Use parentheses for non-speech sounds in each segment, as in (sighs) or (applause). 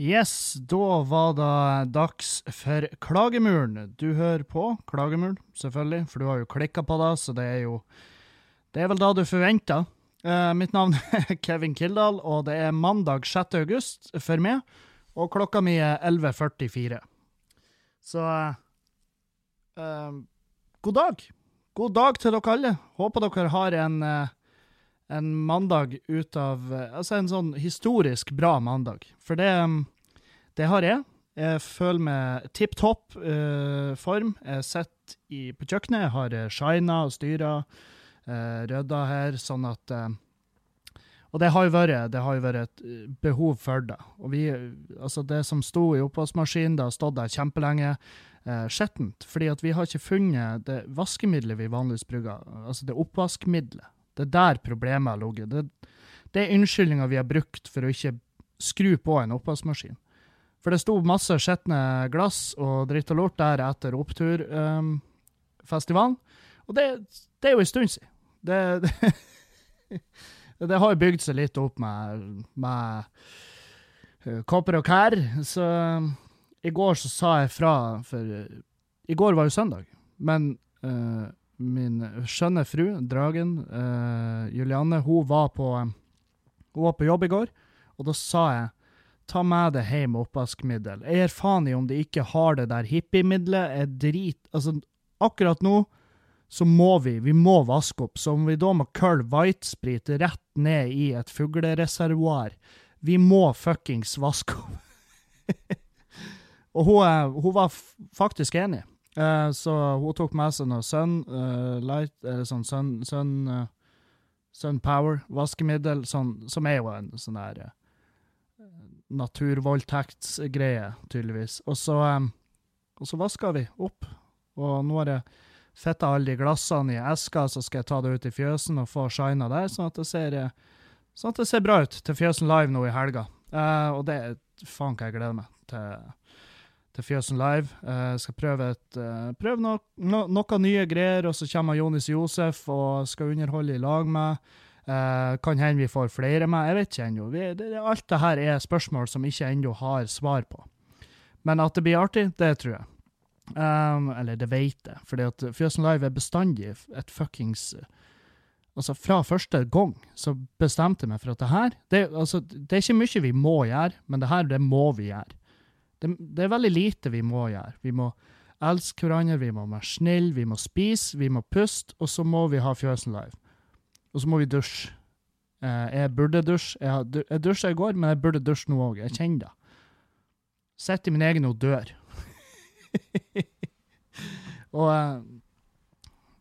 Yes, da var det dags for Klagemuren. Du hører på Klagemuren, selvfølgelig, for du har jo klikka på det, så det er jo Det er vel da du forventer. Uh, mitt navn (laughs) er Kevin Kildahl, og det er mandag 6. august for meg, og klokka mi er 11.44. Så uh, uh, god dag. God dag til dere alle. Håper dere har en, eh, en mandag ut av eh, Altså en sånn historisk bra mandag. For det, mm, det har jeg. Jeg føler meg tipp topp uh, form. Jeg sitter i- på kjøkkenet, jeg har uh, shina og styra, uh, rydda her, sånn at uh, Og det har jo vært, det har jo vært et eh, behov for det. Og vi, eh, altså det som sto i oppvaskmaskinen, det har stått der kjempelenge skjettent. Fordi at vi har ikke funnet det vaskemiddelet vi vanligvis bruker, altså det oppvaskmiddelet. Det er der problemet har ligget. Det, det er unnskyldninga vi har brukt for å ikke skru på en oppvaskmaskin. For det sto masse skitne glass og dritt og lort der etter oppturfestivalen. og det, det er jo en stund siden. Det, det, (laughs) det har bygd seg litt opp med, med eh, kopper og kær. Så i går så sa jeg fra, for i går var jo søndag, men eh, min skjønne fru, Dragen, uh, Julianne, hun var, på, hun var på jobb i går, og da sa jeg ta med deg hjem oppvaskmiddel. Jeg gir faen i om de ikke har det der hippiemiddelet. Jeg drit Altså, akkurat nå så må vi, vi må vaske opp. Så om vi da må kølle whitesprit rett ned i et fuglereservoar, vi må fuckings vaske opp. (laughs) Og hun, hun var faktisk enig. Eh, så hun tok med seg noe Sun uh, Light, eller sånn Sun, sun, uh, sun Power vaskemiddel, sånn, som er jo en sånn der eh, naturvoldtektsgreie, tydeligvis. Og så, um, så vaska vi opp, og nå har jeg fitta alle de glassene i eska, så skal jeg ta det ut i fjøsen og få shina der, sånn at det ser, eh, sånn at det ser bra ut til Fjøsen Live nå i helga. Eh, og det er faen hva jeg gleder meg til, til Fjøsen Live. Uh, skal prøve, et, uh, prøve no, no, noe nye greier, og så kommer Jonis Josef og skal underholde i lag med. Uh, kan hende vi får flere med, jeg vet ikke ennå. Alt det her er spørsmål som ikke ennå har svar på. Men at det blir artig, det tror jeg. Um, eller det vet jeg, fordi at Fjøsen Live er bestandig et fuckings Altså, fra første gang så bestemte jeg meg for at det her det, altså, det er ikke mye vi må gjøre, men det her, det må vi gjøre. Det, det er veldig lite vi må gjøre. Vi må elske hverandre, vi må være snille, vi må spise, vi må puste, og så må vi ha Fjøsen Live. Og så må vi dusje. Eh, jeg burde dusje. Jeg, jeg dusja i går, men jeg burde dusje nå òg. Jeg kjenner det. Sitter i min egen odør. (laughs) og eh,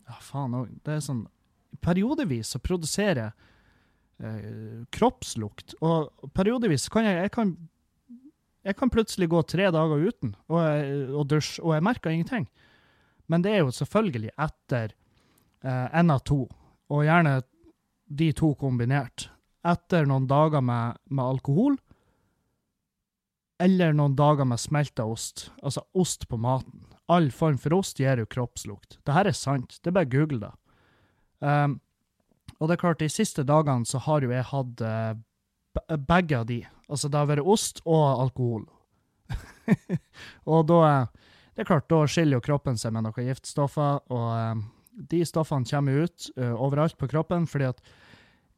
Ja, faen òg. Det er sånn Periodevis så produserer jeg eh, kroppslukt, og periodevis kan jeg Jeg kan, jeg kan plutselig gå tre dager uten og, og dusje, og jeg merker ingenting. Men det er jo selvfølgelig etter eh, av to, og gjerne de to kombinert. Etter noen dager med, med alkohol, eller noen dager med smelta ost. Altså ost på maten. All form for ost gir jo kroppslukt. Det her er sant. Det er bare google det. Um, og det er klart, de siste dagene så har jo jeg hatt uh, begge av de. Altså det har vært ost og alkohol. (laughs) og da eh, Det er klart, da skiller jo kroppen seg med noen giftstoffer, og eh, de stoffene kommer ut eh, overalt på kroppen, fordi at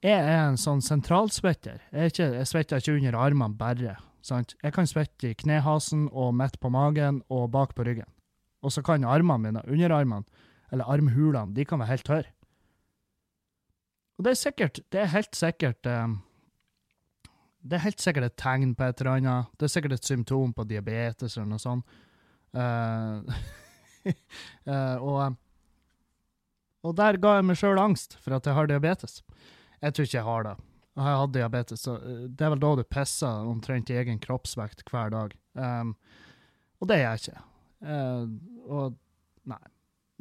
jeg er en sånn sentralsvetter. Jeg, jeg svetter ikke under armene bare. Sant? Jeg kan svette i knehasen og midt på magen og bak på ryggen. Og så kan armene mine, underarmene, eller armhulene, de kan være helt tørre. Og det er sikkert, det er helt sikkert eh, Det er helt sikkert et tegn på et eller annet. Det er sikkert et symptom på diabetes eller noe sånt. Uh, (laughs) og, og der ga jeg meg sjøl angst for at jeg har diabetes. Jeg tror ikke jeg har det. Jeg har hatt diabetes, så eh, det er vel da du pisser omtrent i egen kroppsvekt hver dag. Um, og det gjør jeg ikke. Uh, og nei.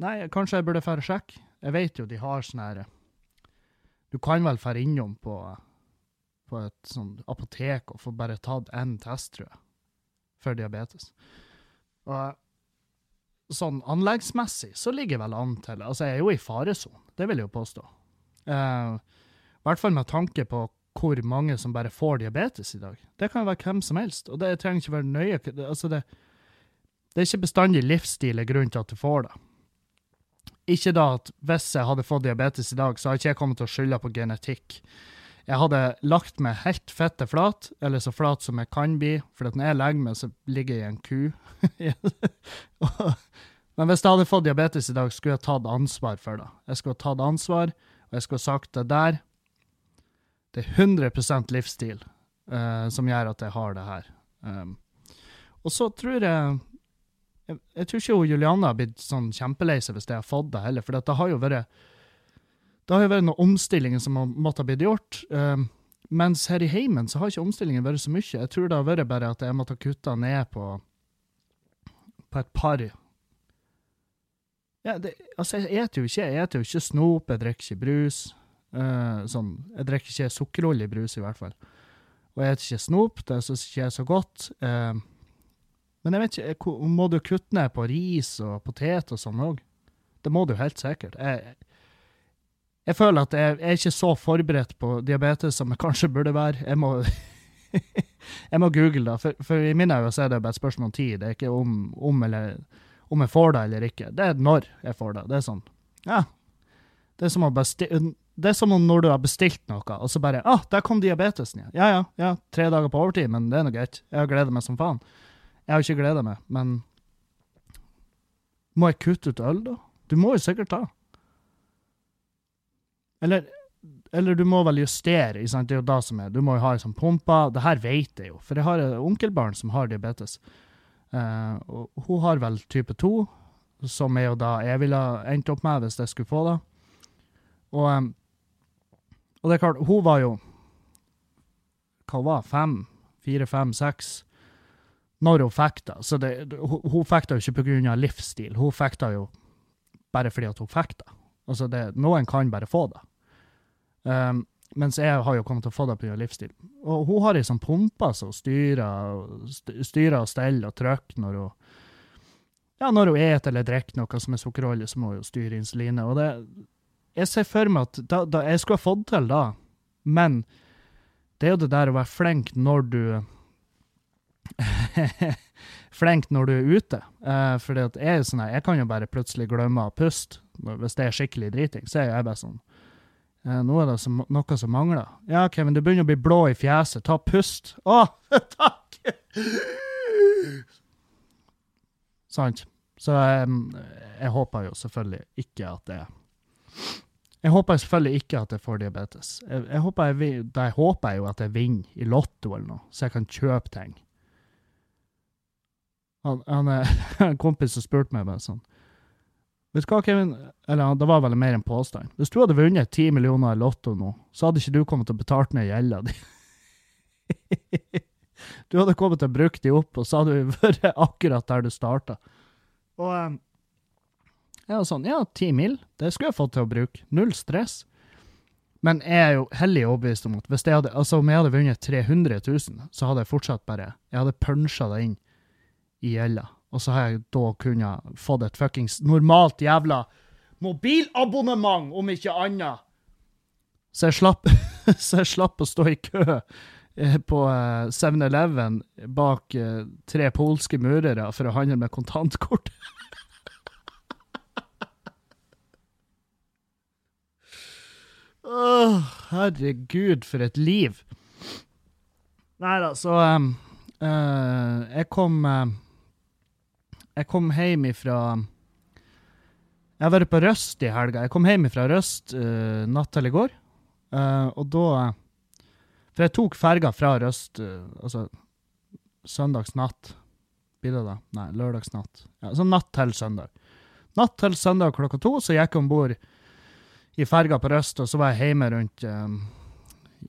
Nei, kanskje jeg burde dra og sjekke. Jeg vet jo de har sånn her Du kan vel dra innom på, på et sånn apotek og få bare tatt én test, tror jeg, for diabetes. Og sånn anleggsmessig så ligger jeg vel an til Altså, jeg er jo i faresonen, det vil jeg jo påstå. Eh, I hvert fall med tanke på hvor mange som bare får diabetes i dag. Det kan jo være hvem som helst, og det trenger ikke være nøye. Altså det, det er ikke bestandig livsstil er grunnen til at du får det. Ikke da at hvis jeg hadde fått diabetes i dag, så hadde ikke jeg kommet til å skylde på genetikk. Jeg hadde lagt meg helt fette flat, eller så flat som jeg kan bli, for når jeg legger meg, så ligger jeg i en ku. (laughs) Men hvis jeg hadde fått diabetes i dag, skulle jeg tatt ansvar for det. Jeg skulle tatt ansvar, og jeg skulle sagt det der. Det er 100% livsstil uh, som gjør at jeg har det her. Um, og så tror jeg jeg, jeg tror ikke Julianne har blitt sånn kjempelei seg hvis jeg har fått det heller, for det har jo vært det har jo vært noen omstillinger som måtte ha blitt gjort. Um, mens her i heimen så har ikke omstillingen vært så mye. Jeg tror det har vært bare at jeg måtte ha kutta ned på, på et par ja, det, altså, jeg eter jo ikke jeg eter jo ikke snop, jeg drikker ikke brus. Uh, sånn, jeg drikker ikke sukkerolje i brus, i hvert fall. Og jeg eter ikke snop, det syns ikke jeg er så godt. Uh, men jeg vet ikke, må du kutte ned på ris og potet og sånn òg? Det må du helt sikkert. Jeg, jeg føler at jeg, jeg er ikke så forberedt på diabetes som jeg kanskje burde være. Jeg må, (laughs) jeg må google det, for, for i mine øyne er det bare et spørsmål om tid. Det er ikke om, om, eller, om jeg får det eller ikke. Det er når jeg får det. Det er sånn, ja. Det er som, å besti det er som om når du har bestilt noe, og så bare ah, der kom diabetesen igjen. Ja, ja, ja, tre dager på overtid, men det er nå greit. Jeg har gledet meg som faen. Jeg har ikke gledet meg, men Må jeg kutte ut øl, da? Du må jo sikkert ta. Eller, eller du må vel justere, sant? det er jo det som er. Du må jo ha ei sånn pumpe. Det her vet jeg jo, for jeg har et onkelbarn som har diabetes. Uh, og hun har vel type 2, som er jo da jeg ville endt opp med hvis jeg skulle få det. Og, um, og det er klart, hun var jo Hva var Fem? Fire, fem, seks? Når hun fikk det. Så det, hun, hun fikk det jo ikke pga. livsstil, hun fikk det jo bare fordi at hun fikk det. Altså det, noen kan bare få det. Um, mens jeg har jo kommet til å få det pga. livsstil. Og hun har ei sånn pumpe som styrer, styrer og steller og trykker når hun ja, når hun eter eller drikker noe som er sukkerolje, så må hun jo styre insulinet. Og det, jeg ser for meg at da, da, jeg skulle ha fått til da, men det er jo det der å være flink når du (laughs) Flink når du er ute. Uh, fordi at jeg sånn jeg kan jo bare plutselig glemme å puste. Hvis det er skikkelig driting, så er jeg bare sånn Nå er det som, noe som mangler. Ja, Kevin, du begynner å bli blå i fjeset. Ta pust. Å, (laughs) takk! Sant. Så um, jeg håper jo selvfølgelig ikke at det Jeg håper selvfølgelig ikke at jeg får diabetes. Jeg, jeg håper jeg, da jeg håper jo at jeg vinner i Lotto eller noe, så jeg kan kjøpe ting. Han, han (laughs) en kompis som spurte meg bare sånn Vet du hva, Kevin? Eller det var vel mer en påstand. Hvis du hadde vunnet 10 millioner i Lotto nå, så hadde ikke du kommet til å betale ned gjelda di. (laughs) du hadde kommet til å bruke de opp, og så hadde vi vært akkurat der du starta. Og jeg var sånn, ja, 10 mil, det skulle jeg fått til å bruke. Null stress. Men jeg er jo hellig overbevist om at hvis jeg hadde, altså om jeg hadde vunnet 300 000, så hadde jeg fortsatt bare Jeg hadde punsja det inn i gjelda. Og så har jeg da kunnet fått et fuckings normalt jævla mobilabonnement, om ikke annet. Så jeg slapp, (laughs) så jeg slapp å stå i kø eh, på eh, 7-Eleven bak eh, tre polske murere for å handle med kontantkort. (laughs) oh, herregud, for et liv. Nei da, så um, uh, Jeg kom eh, Jeg kom hjem ifra Jeg har vært på Røst i helga. Jeg kom hjem ifra Røst uh, natt til i går, uh, og da For jeg tok ferga fra Røst uh, altså søndagsnatt. Blir det da? Nei, lørdagsnatt. Ja, så natt til søndag. Natt til søndag klokka to så gikk jeg om bord i ferga på Røst, og så var jeg hjemme rundt um,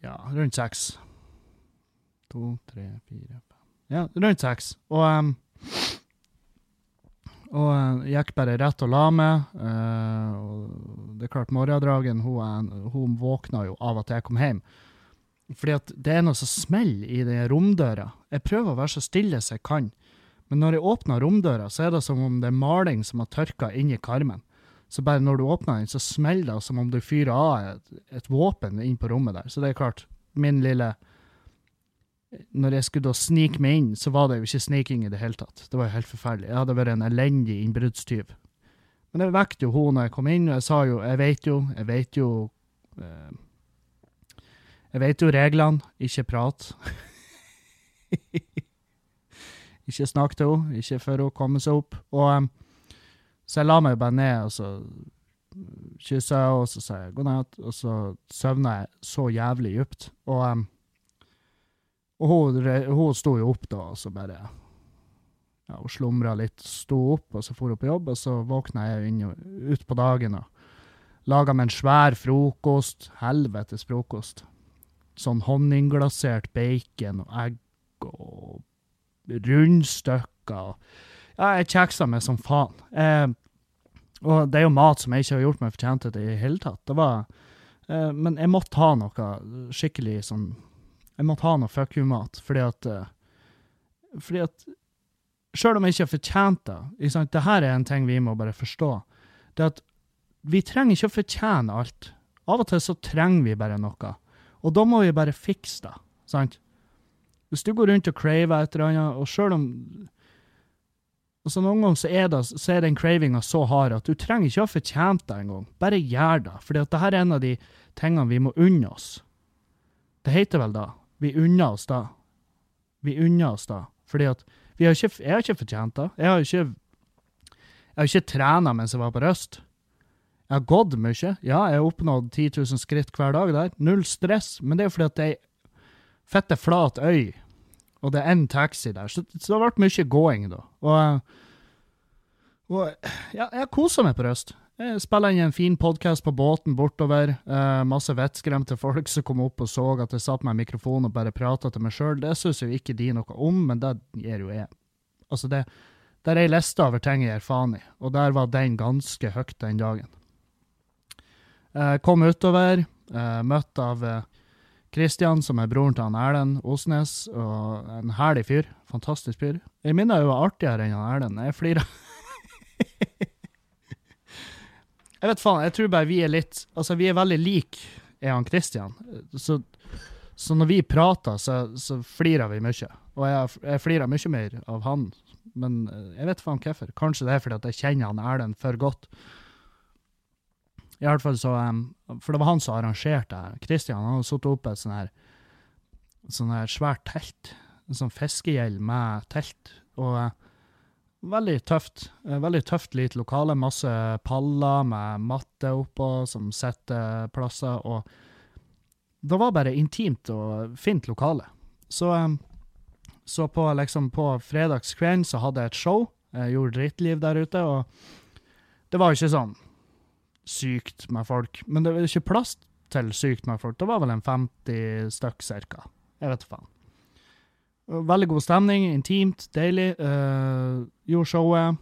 ja, rundt seks. To, tre, fire, fem Ja, rundt seks. Og, em, og jeg gikk bare rett og la meg. eh, og det er klart, morgendragen hun, hun våkna jo av at jeg kom hjem. Fordi at det er noe som smeller i den romdøra. Jeg prøver å være så stille som jeg kan. Men når jeg åpner romdøra, så er det som om det er maling som har tørka inni karmen. Så bare når du åpner den, så smeller det som om du fyrer av et, et våpen inn på rommet der. Så det er klart, min lille Når jeg skulle da snike meg inn, så var det jo ikke sniking i det hele tatt. Det var jo helt forferdelig. Jeg hadde vært en elendig innbruddstyv. Men jeg vekket jo hun når jeg kom inn, og jeg sa jo Jeg vet jo, jeg vet jo eh, Jeg vet jo reglene. Ikke prat. (laughs) ikke snakk til henne, ikke før hun kommer seg opp. Og um, Så jeg la meg bare ned, og så kyssa jeg, og så sa jeg god natt, og så søvna jeg så jævlig dypt. Og, um, og hun, hun sto jo opp da, og så bare ja, Hun slumra litt, sto opp, og så for hun på jobb, og så våkna jeg inn ut på dagen og laga meg en svær frokost. Helvetes frokost. Sånn honningglasert bacon og egg og rundstykker. Ja, jeg kjeksa meg som faen. Eh, og det er jo mat som jeg ikke har gjort meg fortjent til i det hele tatt. Det var, eh, men jeg måtte ha noe skikkelig sånn Jeg måtte ha noe fuck you-mat, fordi at eh, Fordi at Sjøl om jeg ikke har fortjent det, det her er en ting vi må bare forstå. Det at vi trenger ikke å fortjene alt. Av og til så trenger vi bare noe. Og da må vi bare fikse det. sant? Hvis du går rundt og craver et eller annet, og sjøl om altså Noen ganger så er, det, så er den cravinga så hard at du trenger ikke å ha fortjent det engang. Bare gjør det. For dette er en av de tingene vi må unne oss. Det heter vel da. Vi unner oss da. Vi unner oss da. Fordi at vi har ikke, jeg har ikke fortjent det. Jeg har ikke, jeg har ikke trena mens jeg var på Røst. Jeg har gått mye. Ja, jeg har oppnådd 10 000 skritt hver dag der. Null stress. Men det er fordi at det er fette flat øy og det er én taxi der. Så, så, det vært mye gåing, da. Og, og ja, jeg koser meg på Røst. Jeg spiller inn en fin podkast på båten bortover. Eh, masse vettskremte folk som kom opp og så at jeg satt med en mikrofon og bare prata til meg sjøl. Det syns jo ikke de noe om, men det gjør jo jeg. Altså, det der er ei liste over ting jeg gir faen i, og der var den ganske høyt den dagen. Eh, kom utover, eh, møtt av eh, Kristian, som er broren til han Erlend Osnes, og en herlig fyr. Fantastisk fyr. Jeg minner jo artigere enn han Erlend. Jeg flirer. (laughs) jeg vet faen, jeg tror bare vi er litt Altså, vi er veldig like, er han Kristian. Så, så, når vi prater, så, så flirer vi mye. Og jeg, jeg flirer mye mer av han. Men eh, jeg vet faen hvorfor. Kanskje det er fordi at jeg kjenner han Erlend for godt. I hvert fall så um, For det var han som arrangerte det. Kristian hadde satt opp et sånn her sånn her svært telt. En sånn fiskegjeld med telt. Og uh, veldig tøft. Uh, veldig tøft lite lokale. Masse paller med matte oppå som sitter plasser. Og det var bare intimt og fint lokale. Så, um, så på, liksom, på fredagskvelden så hadde jeg et show. Jeg gjorde drittliv der ute, og det var ikke sånn sykt med folk. Men det var ikke plass til sykt med folk. Det var vel en 50 stykk cirka. Jeg vet faen. Veldig god stemning, intimt, deilig. Uh, gjorde showet.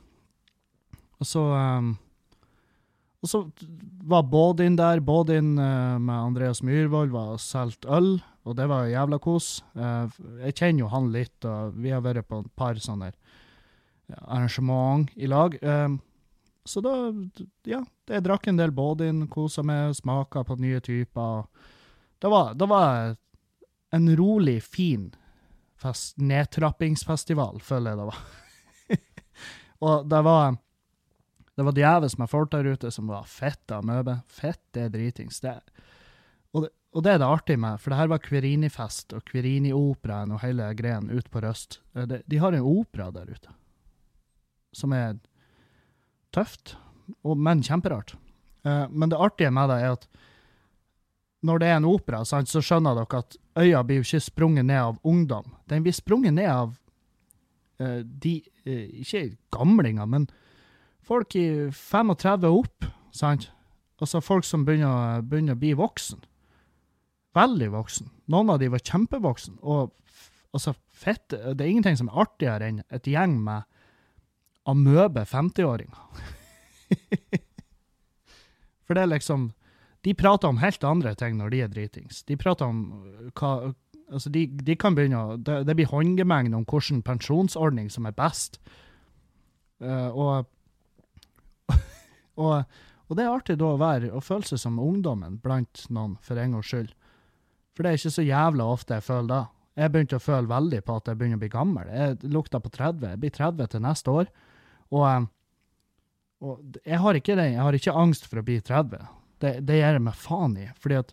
Og så um, Og så var Bådin der. Bådin uh, med Andreas Myhrvold var solgt øl, og det var jævla kos. Uh, jeg kjenner jo han litt, og vi har vært på et par sånne arrangement i lag. Um, så da, ja, jeg drakk en del Bådin, kosa meg, smaka på nye typer. Det var, det var en rolig, fin fest, nedtrappingsfestival, føler jeg det var. (laughs) og det var det var djevelsk med folk der ute som var fett av møbe. Fett er dritings. Det, og, det, og det er det artige med, for det her var Kverini-fest og Quirini-operaen og hele greien ute på Røst. Eh, de, de har en opera der ute som er tøft, og, men kjemperart. Uh, men det artige med det er at når det er en opera, sant, så skjønner dere at øya blir jo ikke sprunget ned av ungdom. Den blir sprunget ned av uh, de uh, Ikke gamlinger, men folk i 35 opp, sant? Altså folk som begynner, begynner å bli voksen. Veldig voksen. Noen av de var kjempevoksen. Og altså, fett, det er ingenting som er artigere enn et gjeng med amøbe 50-åringer. (laughs) For det er liksom De prater om helt andre ting når de er dritings. De prater om hva Altså, de, de kan begynne å Det, det blir håndgemengde om hvilken pensjonsordning som er best. Uh, og, (laughs) og, og det er artig da å være og føle seg som ungdommen blant noen, for en gangs skyld. For det er ikke så jævla ofte jeg føler da. Jeg begynte å føle veldig på at jeg begynner å bli gammel. Jeg lukta på 30. Jeg blir 30 til neste år. Og, eh, og jeg har det. Jeg har ikke angst for å bli 30. Det, det gjør jeg meg faen i. Fordi at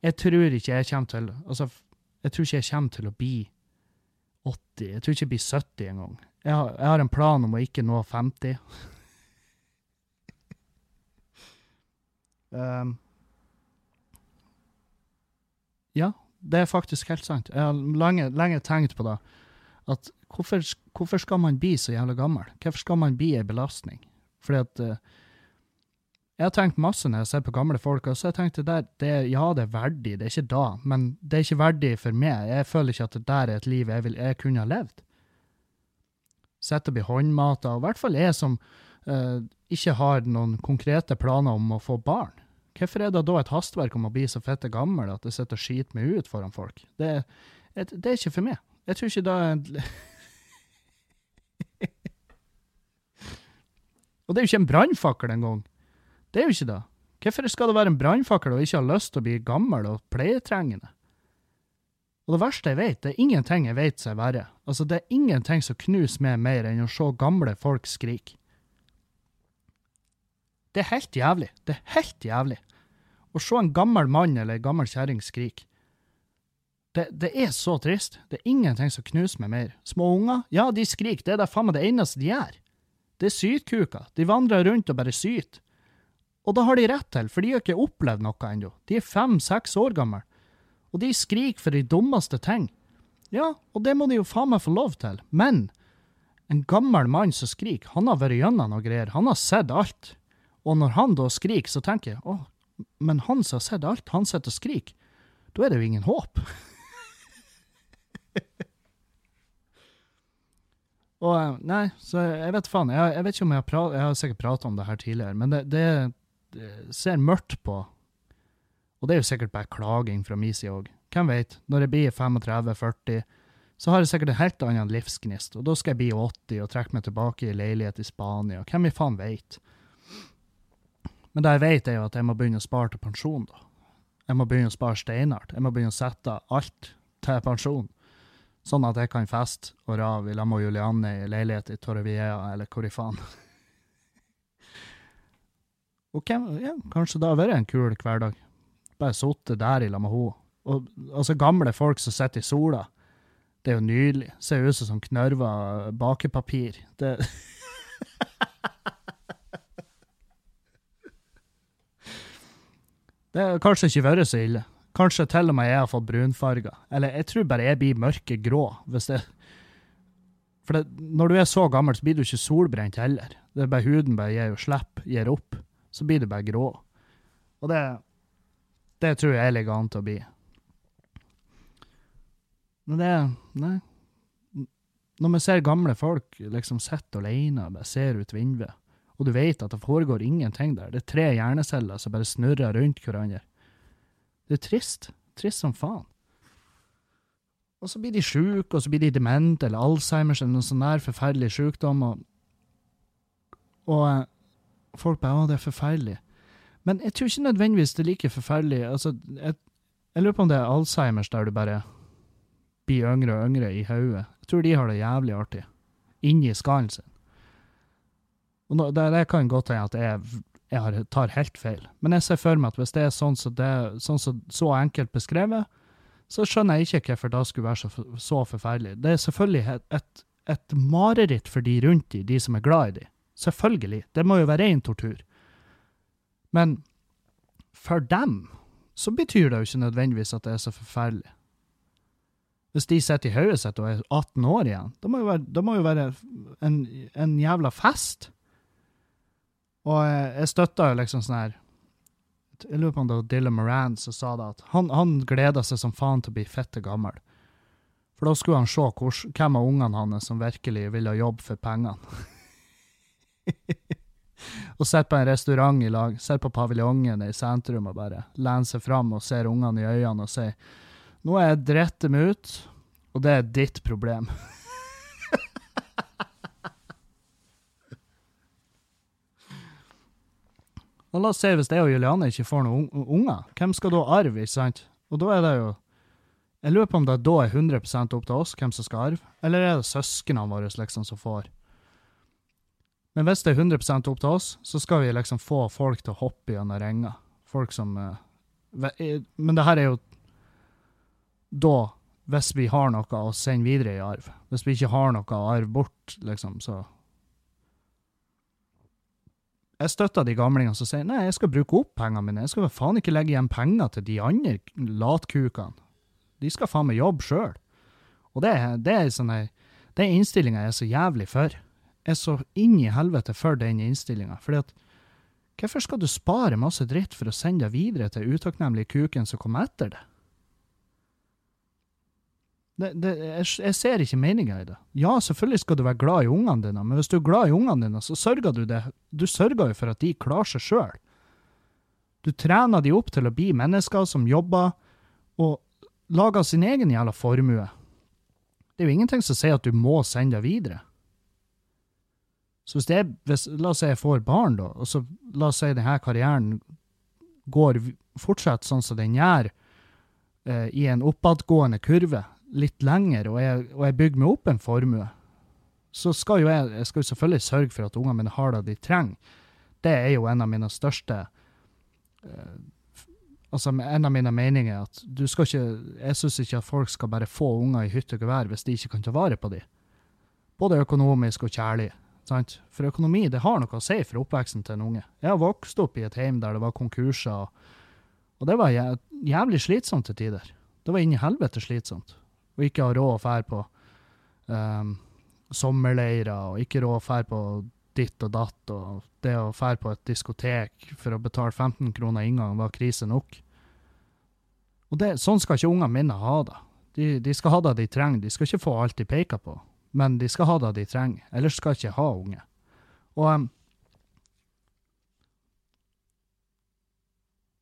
jeg tror ikke jeg kommer til Altså, jeg tror ikke jeg kommer til å bli 80. Jeg tror ikke jeg blir 70 engang. Jeg, jeg har en plan om å ikke nå 50. (laughs) um, ja, det er faktisk helt sant. Jeg har lenge, lenge tenkt på det. At hvorfor, hvorfor skal man bli så jævla gammel? Hvorfor skal man bli en belastning? Fordi at eh, Jeg har tenkt masse når jeg ser på gamle folk, og så har jeg tenkt det der, det, ja, det er verdig, det er ikke da, men det er ikke verdig for meg. Jeg føler ikke at det der er et liv jeg, vil, jeg kunne ha levd. Sitte og bli håndmata, og i hvert fall jeg som uh, ikke har noen konkrete planer om å få barn. Hvorfor er det da et hastverk om å bli så fette gammel at det sitter og skiter meg ut foran folk? Det, er- det er ikke for meg. Jeg tror ikke er en (laughs) Og det er jo ikke en brannfakkel engang. Det er jo ikke det. Hvorfor skal det være en brannfakkel og ikke ha lyst til å bli gammel og pleietrengende? Og det verste jeg vet, det er ingenting jeg vet er verre. Altså, det er ingenting som knuser meg mer enn å se gamle folk skrike. Det er helt jævlig. Det er helt jævlig. Å se en gammel mann eller en gammel kjerring skrike. Det, det er så trist. Det er ingenting som knuser meg mer. Små unger, ja, de skriker. Det er da faen meg det eneste de gjør. Det er sytkuker. De vandrer rundt og bare syter. Og da har de rett til, for de har ikke opplevd noe ennå. De er fem-seks år gamle. Og de skriker for de dummeste ting. Ja, og det må de jo faen meg få lov til. Men en gammel mann som skriker, han har vært gjennom noe greier. Han har sett alt. Og når han da skriker, så tenker jeg åh, men han som har sett alt, han sitter og skriker. Da er det jo ingen håp. (laughs) og eh, nei, så jeg vet faen. Jeg, jeg vet ikke om jeg har jeg har sikkert pratet om det her tidligere, men det, det, det ser mørkt på. Og det er jo sikkert bare klaging fra min side òg. Hvem vet? Når jeg blir 35-40, så har jeg sikkert en helt annen livsgnist, og da skal jeg bli 80 og trekke meg tilbake i leilighet i Spania. Hvem i faen vet? Men det jeg vet, er jo at jeg må begynne å spare til pensjon, da. Jeg må begynne å spare steinhardt. Jeg må begynne å sette alt til pensjon. Sånn at jeg kan feste og rave i lag med Julianne i leilighet i Torrevieja, eller hvor i faen. Og hvem, ja, kanskje det har vært en kul hverdag. Bare sittet der i lag med henne. Og altså, gamle folk som sitter i sola. Det er jo nydelig. Ser ut som sånn knørva bakepapir. Det (laughs) Det har kanskje ikke vært så ille. Kanskje til og med jeg har fått brunfarger. Eller jeg tror bare jeg blir mørkegrå. Hvis det For det, når du er så gammel, så blir du ikke solbrent heller. Det er bare huden bare gir jo slipp, gir opp. Så blir du bare grå. Og det, det tror jeg ligger an til å bli. Men det Nei. Når vi ser gamle folk liksom sitte alene og bare ser ut vinduet, og du vet at det foregår ingenting der, det er tre hjerneceller som bare snurrer rundt hverandre. Det er trist. Trist som faen. Og så blir de sjuke, og så blir de demente eller Alzheimers eller noen sånn der forferdelig sykdom, og, og eh, folk bare 'Å, det er forferdelig'. Men jeg tror ikke nødvendigvis det er like forferdelig. Altså, jeg, jeg lurer på om det er Alzheimers der du bare blir yngre og yngre i hodet. Jeg tror de har det jævlig artig. Inni skallen sin. Og nå, det, det kan godt hende at jeg, jeg har, tar helt feil. Men jeg ser for meg at hvis det er sånn som det, sånn som så enkelt beskrevet, så skjønner jeg ikke hvorfor det skulle være så, så forferdelig. Det er selvfølgelig et, et, et mareritt for de rundt de, de som er glad i de. Selvfølgelig. Det må jo være ren tortur. Men for dem så betyr det jo ikke nødvendigvis at det er så forferdelig. Hvis de sitter i hodet sitt og er 18 år igjen, da må jo være, det må jo være en, en jævla fest. Og jeg, støtta jo liksom sånn her Jeg lurer på om det var Dylan Moran som sa det, at han, han gleda seg som faen til å bli fette gammel. For da skulle han se hvem av ungene hans som virkelig ville jobbe for pengene. (laughs) (laughs) og sitter på en restaurant i lag, sitter på paviljongen i sentrum og bare lener seg fram og ser ungene i øynene og sier nå er jeg dritt dem ut, og det er ditt problem. (laughs) Og la oss si hvis jeg og Juliane ikke får noen un- unger, hvem skal da arve, ikke sant? Og da er det jo Jeg lurer på om det da er 100 opp til oss hvem som skal arve, eller er det søsknene våre liksom som får? Men hvis det er 100 opp til oss, så skal vi liksom få folk til å hoppe gjennom ringer. Folk som eh, eh, Men det her er jo da, hvis vi har noe å sende videre i arv. Hvis vi ikke har noe å arve bort, liksom, så Jeg støtter de gamlingene som sier nei, jeg skal bruke opp pengene mine. Jeg skal vel faen ikke legge igjen penger til de andre latkukene. De skal faen meg jobbe sjøl. Og det, det er sånn her Den innstillinga er så jævlig for. Er så inn i helvete for den innstillinga. Hvorfor skal du spare masse dritt for å sende deg videre til utakknemlige kuken som kommer etter det? det, det jeg, ser ikke meninga i det. Ja, selvfølgelig skal du være glad i ungene dine, men hvis du er glad i ungene dine, så sørger du det. Du sørger jo for at de klarer seg sjøl. Du trener de opp til å bli mennesker som jobber og lager sin egen jævla formue. Det er jo ingenting som sier at du må sende deg videre. Så hvis er, hvis, la oss si jeg får barn, da, og så la oss si denne karrieren går fortsatt sånn som den gjør, eh, i en oppadgående kurve, litt lenger, og jeg, og jeg bygger meg opp en formue, så skal jo jeg, jeg skal jo selvfølgelig sørge for at ungene mine har det de trenger. Det er jo en av mine største eh, Altså, en av mine meninger er at du skal ikke Jeg syns ikke at folk skal bare få unger i hytte og gevær hvis de ikke kan ta vare på dem. Både økonomisk og kjærlig. Sant? For økonomi det har noe å si for oppveksten til en unge. Jeg har vokst opp i et hjem der det var konkurser, og, det var jævlig slitsomt til tider. Det var inni helvete slitsomt. Og ikke ha råd å fære på um, sommerleirer, og ikke råd å fære på ditt og datt, og det å fære på et diskotek for å betale 15 kroner inngang var krise nok. Og det, sånn skal ikke ungene mine ha det. De, de skal ha det de trenger, de skal ikke få alt de peker på men de skal ha det de trenger, ellers skal ikke ha unge. Og um,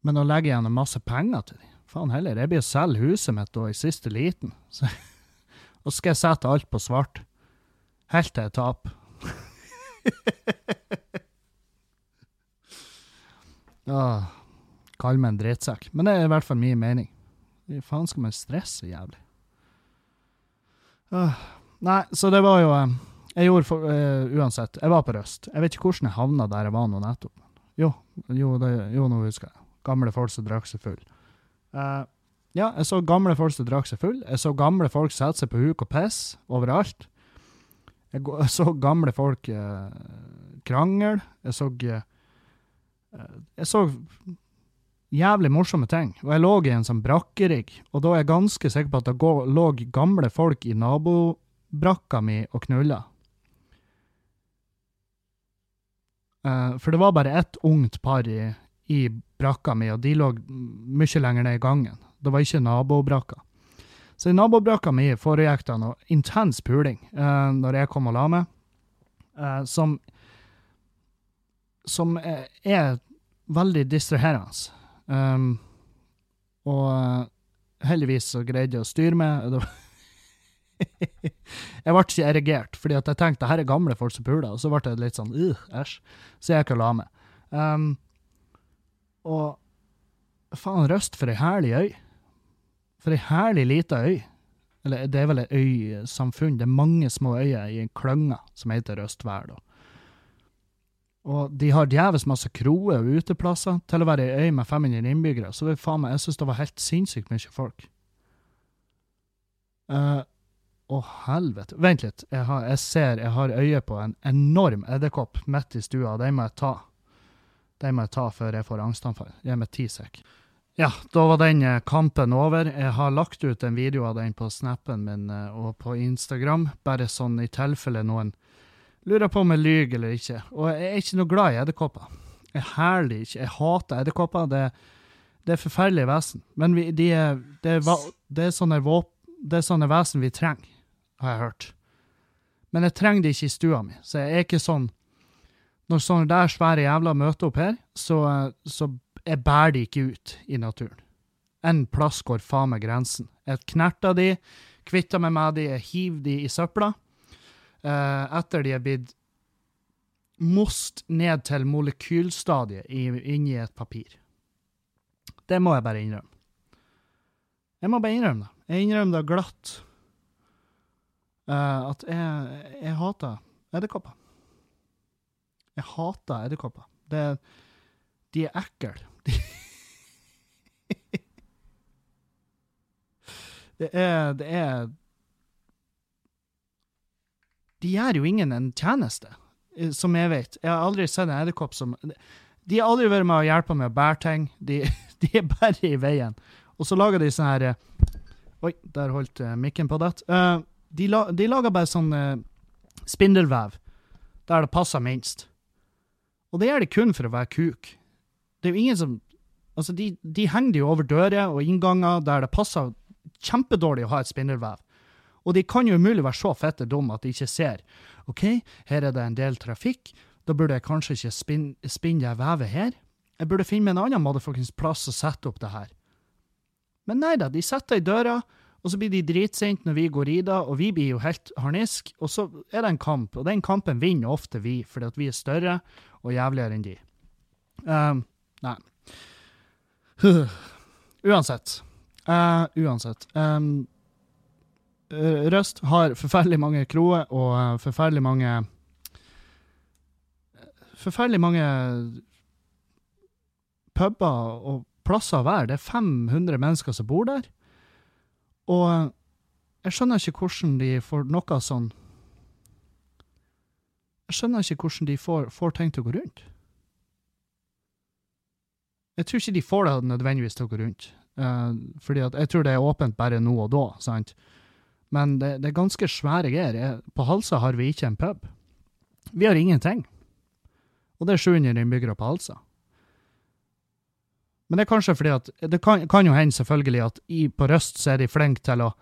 Men å legge igjen masse penger til dem, faen heller, jeg blir å selge huset mitt da i siste liten. (laughs) Så, og skal jeg sette alt på svart. Helt til jeg taper. (laughs) ja, Kall meg en drittsekk. Men det er i hvert fall min mening. Faen skal man stresse jævlig? Øh, Nei, så det var jo eh, Jeg gjorde for, uh, uansett. Jeg var på Røst. Jeg vet ikke hvordan jeg havna der jeg var nå nettopp. Jo, jo, det, jo nå husker jeg. Gamle folk som drakk seg full. Uh, ja, jeg så gamle folk som drakk seg full. Jeg så gamle folk sette seg på huk og piss overalt. Jeg, (laughs) jeg så gamle folk uh, krangle. Jeg så Jeg så jævlig morsomme ting. Og jeg lå i en sånn brakkerigg, og da er jeg ganske sikker på at det lå gamle folk i nabobrakka mi og knulla. Eh, for det var bare ett ungt par i, i brakka mi, og de lå mye lenger ned i gangen. Det var ikke nabobrakka. Så i nabobrakka mi foregikk det noe intens puling uh, når jeg kom og la meg, eh, som som er, er veldig distraherende. Um, og eh, heldigvis så greide jeg å styre meg. Det jeg ble ikke erigert, fordi at jeg tenkte det her er gamle folk som puler, og så ble jeg litt sånn uh, æsj. Så jeg gikk og la meg. Um, og faen, Røst for ei herlig øy. For ei herlig lita øy. Eller det er vel et øysamfunn. Det er mange små øyer i en klynge som heter Røstvær. da. Og de har djevelsk masse kroer og uteplasser. Til å være ei øy med 500 innbyggere, så det, faen meg, jeg synes det var helt sinnssykt mye folk. Eh, Å, helvete. Vent litt. Jeg, har, jeg ser jeg har øye på en enorm edderkopp midt i stua. Den må jeg ta. Den må jeg ta før jeg får angstanfall. Gi meg ti sek. Ja, da var den eh, kampen over. Jeg har lagt ut en video av den på snappen min eh, og på Instagram, bare sånn i tilfelle noen lurer på om jeg lyver eller ikke. Og jeg er ikke noe glad i edderkopper. Jeg herlig ikke. Jeg hater edderkopper. Det, det er forferdelige vesen. Men vi, de er, det, er, det, er sånne våp, det er sånne vesen vi trenger, har jeg hørt. Men jeg trenger det ikke i stua mi, så jeg er ikke sånn Når sånne der svære jævler møter opp her, så, så jeg bærer de ikke ut i naturen. En plass går faen meg grensen. Jeg knerter de, kvitter meg med de, jeg hiver de i søpla. Uh, etter de er blitt most ned til molekylstadiet inni et papir. Det må jeg bare innrømme. Jeg må bare innrømme det. Jeg innrømmer det glatt. Eh, at jeg, jeg hater edderkopper. Jeg hater edderkopper. De er ekle. (laughs) De det er Det er De gjør jo ingen en tjeneste, eh, som jeg vet. Jeg har aldri sett en edderkopp som De har aldri vært med å hjelpe med å bære ting. De, (laughs) de er bare i veien. Og så lager de sånn her eh, Oi, der holdt uh, mikken på det. Eh, de, la, de lager bare sånn eh, spindelvev der det passer minst. Og det gjør de kun for å være kuk. Det er jo ingen som Altså, de, de henger det jo over dører og innganger der det passer kjempedårlig å ha et spindelvev. Og de kan jo umulig være så fette dumme at de ikke ser. OK, her er det en del trafikk. Da burde jeg kanskje ikke spin, spinne det vevet her. Jeg burde finne meg en annen motherfuckings plass å sette opp det her. Men nei da, de setter i døra, og så blir de dritsinte når vi går i det, og vi blir jo helt harnisk, og så er det en kamp, og den kampen vinner ofte vi, fordi at vi er større og jævligere enn de. Um, nei. (sighs) uansett. Uh, uansett. Um, Røst har forferdelig mange kroer og uh, forferdelig mange Forferdelig mange puber og plasser være. Det er 500 mennesker som bor der. Og jeg skjønner ikke hvordan de får noe sånn Jeg skjønner ikke hvordan de får, får ting til å gå rundt. Jeg tror ikke de får det nødvendigvis til å gå rundt. Uh, fordi at jeg tror det er åpent bare nå og da, sant? Men det, det er ganske svære greier. På Halsa har vi ikke en pub. Vi har ingenting. Og det er 700 innbyggere på Halsa. Men det er kanskje fordi at Det kan, kan jo hende selvfølgelig at i, på Røst så er de flinke til å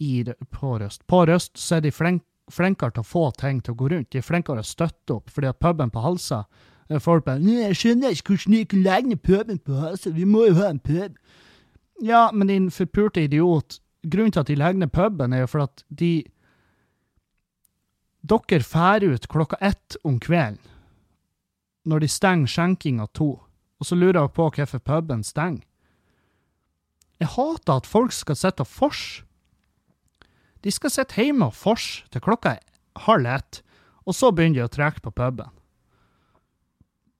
i, På Røst På Røst så er de flink, flinkere til å få ting til å gå rundt. De er flinkere til å støtte opp, fordi at puben på Halsa eh, Folk bare 'Jeg skjønner ikke hvordan du kan legge ned puben på Halsa, vi må jo ha en pub'. Ja, men din forpurte idiot, grunnen til at de legger ned puben, er jo for at de Dere fær ut klokka ett om kvelden, når de stenger skjenkinga to, og så lurer jeg på hvorfor puben stenger. Jeg hater at folk skal sitte og forse. De skal sitte hjemme og forse til klokka er halv ett, og så begynner de å trekke på puben.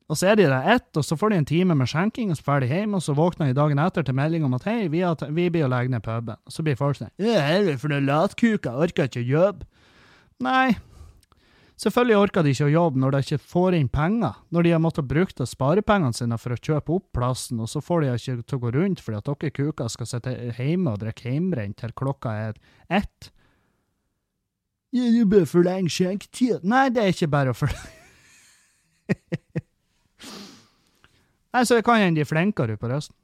Og så er de der ett, og så får de en time med skjenking, og så drar de hjem, og så våkner de dagen etter til melding om at hei, vi, har, vi blir å legge ned puben. Og så blir folk sånn Hva er det for noen latkuker, orker ikke å jobbe. Nei, selvfølgelig orker de ikke å jobbe når de ikke får inn penger, når de har måttet bruke av sparepengene sine for å kjøpe opp plassen, og så får de ikke til å gå rundt fordi at dere kuker skal sitte hjemme og drikke hjemmebrent til klokka er ett. Ja, bør forlenge skjenketida. Nei, det er ikke bare å forlenge (laughs) Nei, så det kan hende de er flinkere på resten.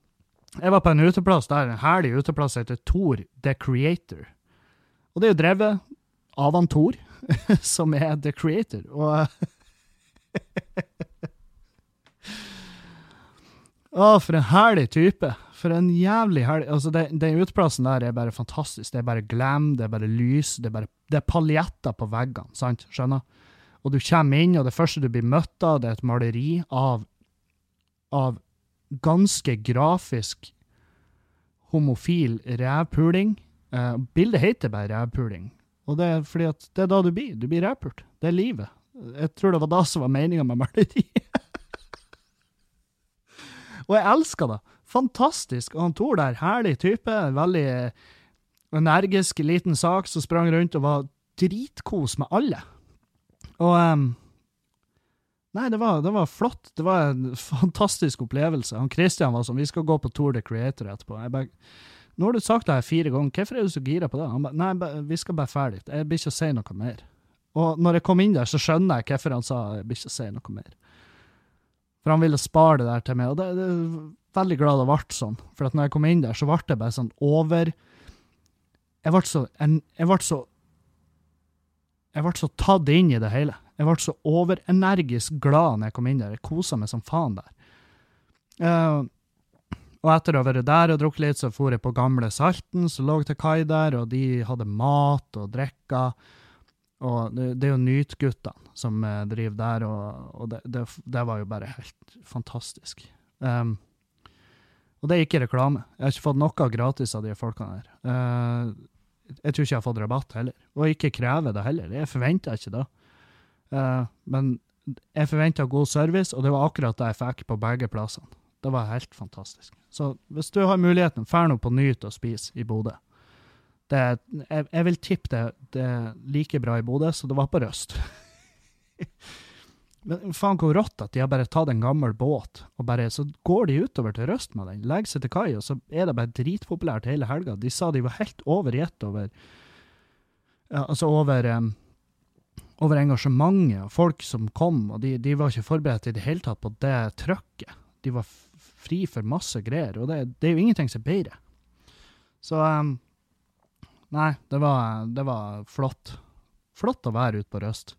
Jeg var på en uteplass der, en herlig uteplass heter Tor The Creator. Og det er jo drevet av han Tor, (laughs) som er The Creator. Og (laughs) Å, for en herlig type. For en jævlig herlig Altså, det- den uteplassen der er bare fantastisk. Det er bare glam, det er bare lys, det er bare Det er paljetter på veggene, sant? Skjønner? Og du kommer inn, og det første du blir møtt av, det er et maleri av av ganske grafisk homofil revpuling. Uh, bildet heter bare revpuling, og det er fordi at det er da du blir. Du blir revpult. Det er livet. Jeg tror det var da som var meninga med maleriet. (laughs) og jeg elsker det. Fantastisk. Og han Tor der, herlig type. Veldig eh, energisk liten sak som sprang rundt og var dritkos med alle. Og um, Nei, det var, det var flott. Det var en fantastisk opplevelse. Han Christian var sånn, vi skal gå på Tour de Creator etterpå. Jeg bare, nå har du sagt det her fire ganger, hvorfor er du så gira på det? Han ba, nei, vi skal bare ferdig. Jeg blir ikke å si noe mer. Og når jeg kom inn der, så skjønner jeg hvorfor han sa jeg blir ikke å si noe mer. For han ville spare det der til meg, og det, det er veldig glad det ble sånn. For at når jeg kom inn der, så ble det bare sånn over Jeg ble så, en, jeg ble så jeg ble så tatt inn i det hele. Jeg ble så overenergisk glad når jeg kom inn der. Jeg kosa meg som faen der. Eh, og etter å ha vært der og drukket litt, så for jeg på Gamle Salten, som lå til kai der, og de hadde mat og drikker. Og det, er jo Nytguttene som eh, driver der, og, og det, det, det var jo bare helt fantastisk. Um, Og det er ikke reklame. Jeg har ikke fått noe gratis av de folkene her. Uh, jeg tror ikke jeg har fått rabatt heller. Og ikke krever det heller. Jeg forventer ikke det. Uh, men jeg forventa god service, og det var akkurat det jeg fikk på begge plassene. Det var helt fantastisk. Så hvis du har muligheten, drar nå på Nyt og spis i Bodø. Jeg, jeg, vil tippe det, det er like bra i Bodø som det var på Røst. (laughs) Men faen hvor rått at de har bare tatt en gammel båt, og bare så går de utover til Røst med den, legger seg til kai, og så er det bare dritpopulært hele helga. De sa de var helt overgitt over ja, Altså over um, over engasjementet og folk som kom, og de, de, var ikke forberedt i det hele tatt på det trøkket. De var fri for masse greier, og det, det er jo ingenting som er bedre. Så um, Nei, det var, det var, flott. Flott å være ute på Røst.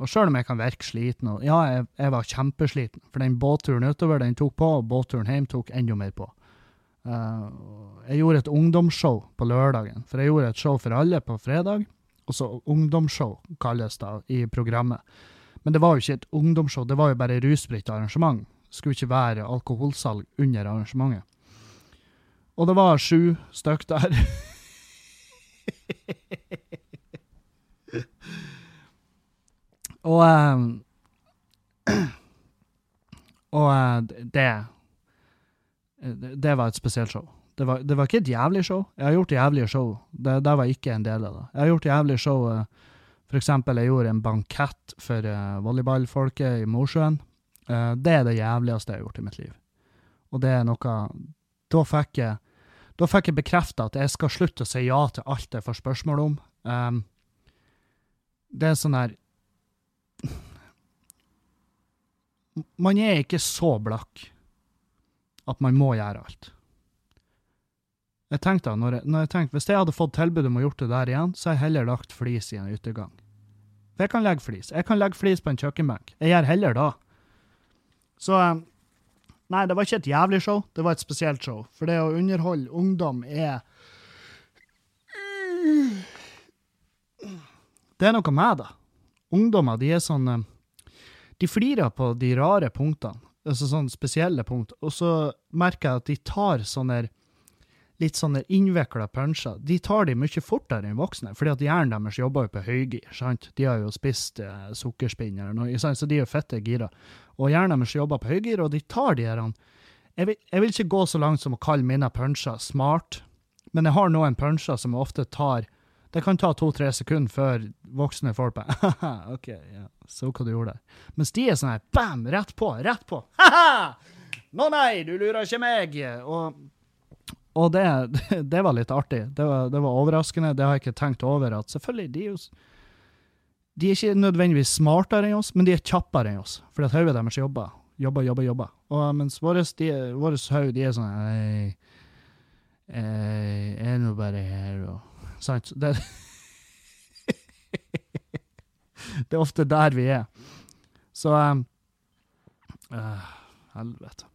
Og sjøl om jeg kan virke sliten, og ja, jeg, jeg, var kjempesliten, for den båtturen utover den tok på, og båtturen hjem tok enda mer på. Uh, jeg gjorde et ungdomsshow på lørdagen, for jeg gjorde et show for alle på fredag. Og så ungdomsshow, kalles det i programmet. Men det var jo ikke et ungdomsshow, det var jo bare rusfritt arrangement. Skulle ikke være alkoholsalg under arrangementet. Og det var sju stykk der. (laughs) Og um, Og uh, det Det var et spesielt show. Det var, det var, ikke et jævlig show. Jeg har gjort jævlige show. Det, det var ikke en del av det. Jeg har gjort jævlige show. Uh, for eksempel, jeg gjorde en bankett for volleyballfolket i Mosjøen. Det er det jævligste jeg har gjort i mitt liv. Og det er noe Da fikk jeg da jeg bekrefta at jeg skal slutte å si ja til alt jeg får spørsmål om. Um, det er sånn her Man er ikke så blakk at man må gjøre alt. Jeg tenkte, når jeg, når jeg tenkte, Hvis jeg hadde fått tilbud om å gjort det der igjen, så har jeg heller lagt flis i en utegang. For jeg kan legge flis. Jeg kan legge flis på en kjøkkenbenk. Jeg gjør heller da. Så um, Nei, det var ikke et jævlig show, det var et spesielt show. For det å underholde ungdom er Det er noe med det. Ungdommer, de er sånn eh, De flirer på de rare punktene, altså sånne spesielle punkt, og så merker jeg at de tar sånne litt sånne innvikla punsjer. De tar de mye fortere enn voksne, fordi at hjernen deres jobber jo på høygir. sant? De har jo spist eh, sukkerspinn eller noe, sant? så de er jo fette gira. Og hjernen deres jobber på høygir, og de tar de her jeg vil, jeg vil ikke gå så langt som å kalle mine puncher smart, men jeg har noen puncher som ofte tar Det kan ta to-tre sekunder før voksne folk på (laughs) OK, ja, så hva du gjorde der. Mens de er sånn her bam, rett på, rett på. (laughs) Ha-ha! Nå nei, du lurer ikke meg! Og og det, (laughs) det, var litt artig. Det var, det var, overraskende. Det har jeg ikke tenkt over. at Selvfølgelig, de er jo de er ikke nødvendigvis smartere enn oss, men de er kjappere enn oss. Fordi at hodet deres jobber. Jobber, jobber, jobber. Og mens våre hode, de er sånn Jeg, jeg er nå bare her, og Sant? Det, (laughs) det er ofte der vi er. Så um, uh, Helvete.